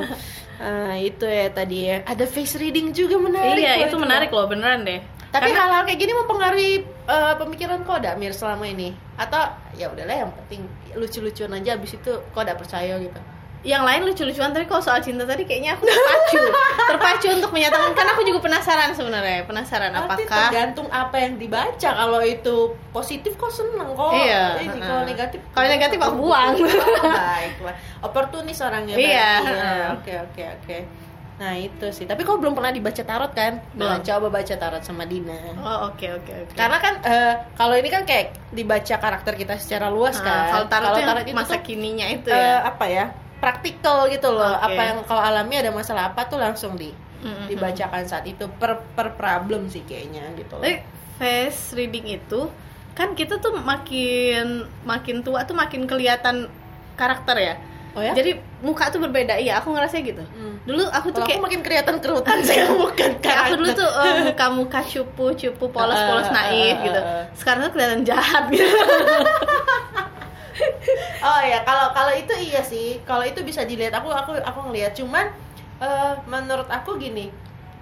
Ah, itu ya tadi ya. Ada face reading juga menarik. iya loh itu menarik loh beneran deh Tapi Karena- hal-hal kayak gini mempengaruhi eh, pemikiran kau enggak, Mir, selama ini? Atau ya udahlah yang penting lucu-lucuan aja abis itu kau udah percaya gitu. yang lain lucu-lucuan tadi kalau soal cinta tadi kayaknya aku terpacu terpacu untuk menyatakan kan aku juga penasaran sebenarnya penasaran Tapi apakah tergantung apa yang dibaca. Kalau itu positif kok seneng kok. Iya, Ini heeh. kalau negatif. Kalau negatif aku buang. Baiklah. Oportunis orangnya. Iya, ya. Oke oke oke. Nah itu sih. Tapi kau belum pernah dibaca tarot kan? Nah, Belum. coba baca tarot sama Dina. oh oke oke oke Karena kan eh, kalau ini kan kayak dibaca karakter kita secara luas Ah, kan. kalau tarot, tuh yang itu masa tuh, kininya itu eh, ya apa ya? Praktikal gitu loh. Oke. Apa yang kau alami ada masalah apa tuh langsung di Mm-mm. dibacakan saat itu per per problem sih kayaknya gitu loh. Face reading itu kan kita tuh makin makin tua tuh makin kelihatan karakter ya. Oh ya? Jadi muka tuh berbeda. Iya, aku ngerasa gitu. Hmm. Dulu aku tuh Kalau kayak aku makin kelihatan kerutan saya bukan kayak aku dulu tuh eh, muka-muka cupu, cupu polos-polos Ah, naif gitu. ah, ah. Sekarang tuh kelihatan jahat gitu. Oh ya, kalau kalau itu iya sih. Kalau itu bisa dilihat. Aku aku aku ngelihat. Cuman eh, menurut aku gini.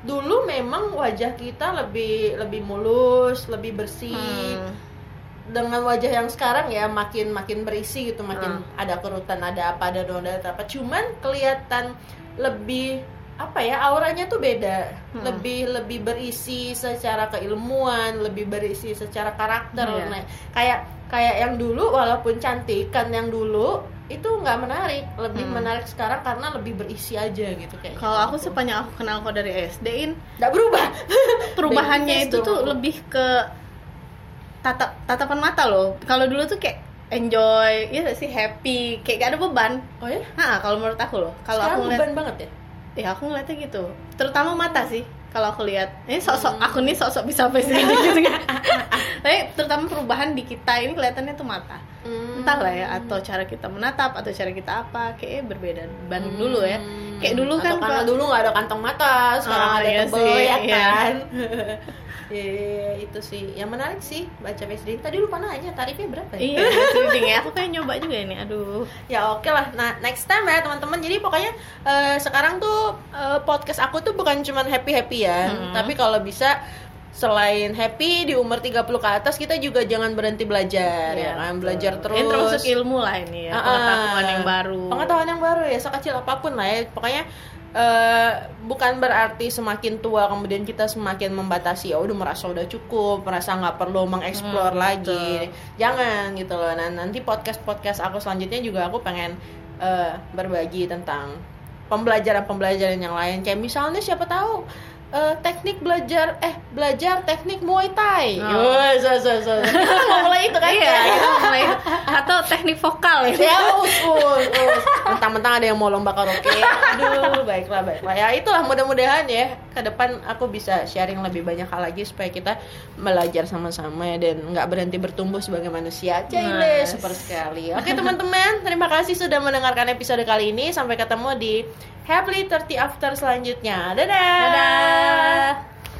Dulu memang wajah kita lebih lebih mulus, lebih bersih. Hmm. Dengan wajah yang sekarang ya makin makin berisi gitu, makin Hmm. ada kerutan, ada apa, ada noda, ada apa. Cuman kelihatan lebih apa ya auranya tuh beda Hmm. lebih lebih berisi secara keilmuan lebih berisi secara karakter Iya. Nah, kayak kayak yang dulu walaupun cantik kan yang dulu itu nggak menarik lebih Hmm. menarik sekarang karena lebih berisi aja gitu kayak Kalau aku sepanjang aku kenal kau dari SD in nggak berubah perubahannya itu tuh lebih ke tatap tatapan mata loh. Kalau dulu tuh kayak enjoy, ya sih happy, kayak gak ada beban. oh ya Nah, kalau menurut aku loh, kalau aku ngeliat, beban banget ya ya aku ngeliatnya gitu. Terutama mata sih. Kalau aku lihat, ini sok-sok Hmm. aku nih sok-sok bisa face reading gitu kan. Tapi terutama perubahan di kita ini kelihatannya tuh mata. Hmm. Entah lah ya, atau cara kita menatap atau cara kita apa, kayaknya berbeda dibanding dulu ya. Hmm. Kayak dulu Atau kan karena kalau- dulu nggak ada kantong mata sekarang Ah, ada iya tebel sih, ya iya. kan Iya, itu sih yang menarik sih baca reading. Tadi lupa nanya tarifnya berapa ya? Iya, reading ya. Aku pengen nyoba juga ini. Aduh. ya oke lah nah next time ya teman-teman jadi pokoknya eh, sekarang tuh eh, podcast aku tuh bukan cuman happy happy ya Hmm. tapi kalau bisa selain happy di umur 30 ke atas kita juga jangan berhenti belajar ya kan? belajar terus Ini termasuk ilmu lah ini ya, ah. pengetahuan yang baru. pengetahuan yang baru ya sekecil apa pun lah ya. Pokoknya eh, bukan berarti semakin tua kemudian kita semakin membatasi ya udah merasa udah cukup merasa nggak perlu mengeksplor Hmm, lagi. jangan gitu loh. Nah nanti podcast podcast aku selanjutnya juga aku pengen eh, berbagi tentang pembelajaran pembelajaran yang lain. Kayak misalnya siapa tahu eh, teknik belajar eh belajar teknik Muay Thai. Oh. Wah, so, so, so. Kita mau mulai itu kan Iya, ya. kita mulai atau teknik vokal ya. Ya, us, us, us. Mentang-mentang ada yang mau lomba karaoke. Aduh, baiklah, baiklah. Ya, itulah mudah-mudahan ya ke depan aku bisa sharing lebih banyak hal lagi supaya kita belajar sama-sama ya, dan nggak berhenti bertumbuh sebagai manusia. Cile, Nice. super sekali. Oke, teman-teman, terima kasih sudah mendengarkan episode kali ini. Sampai ketemu di Happily 30 After selanjutnya. Dadah. Dadah. Bye.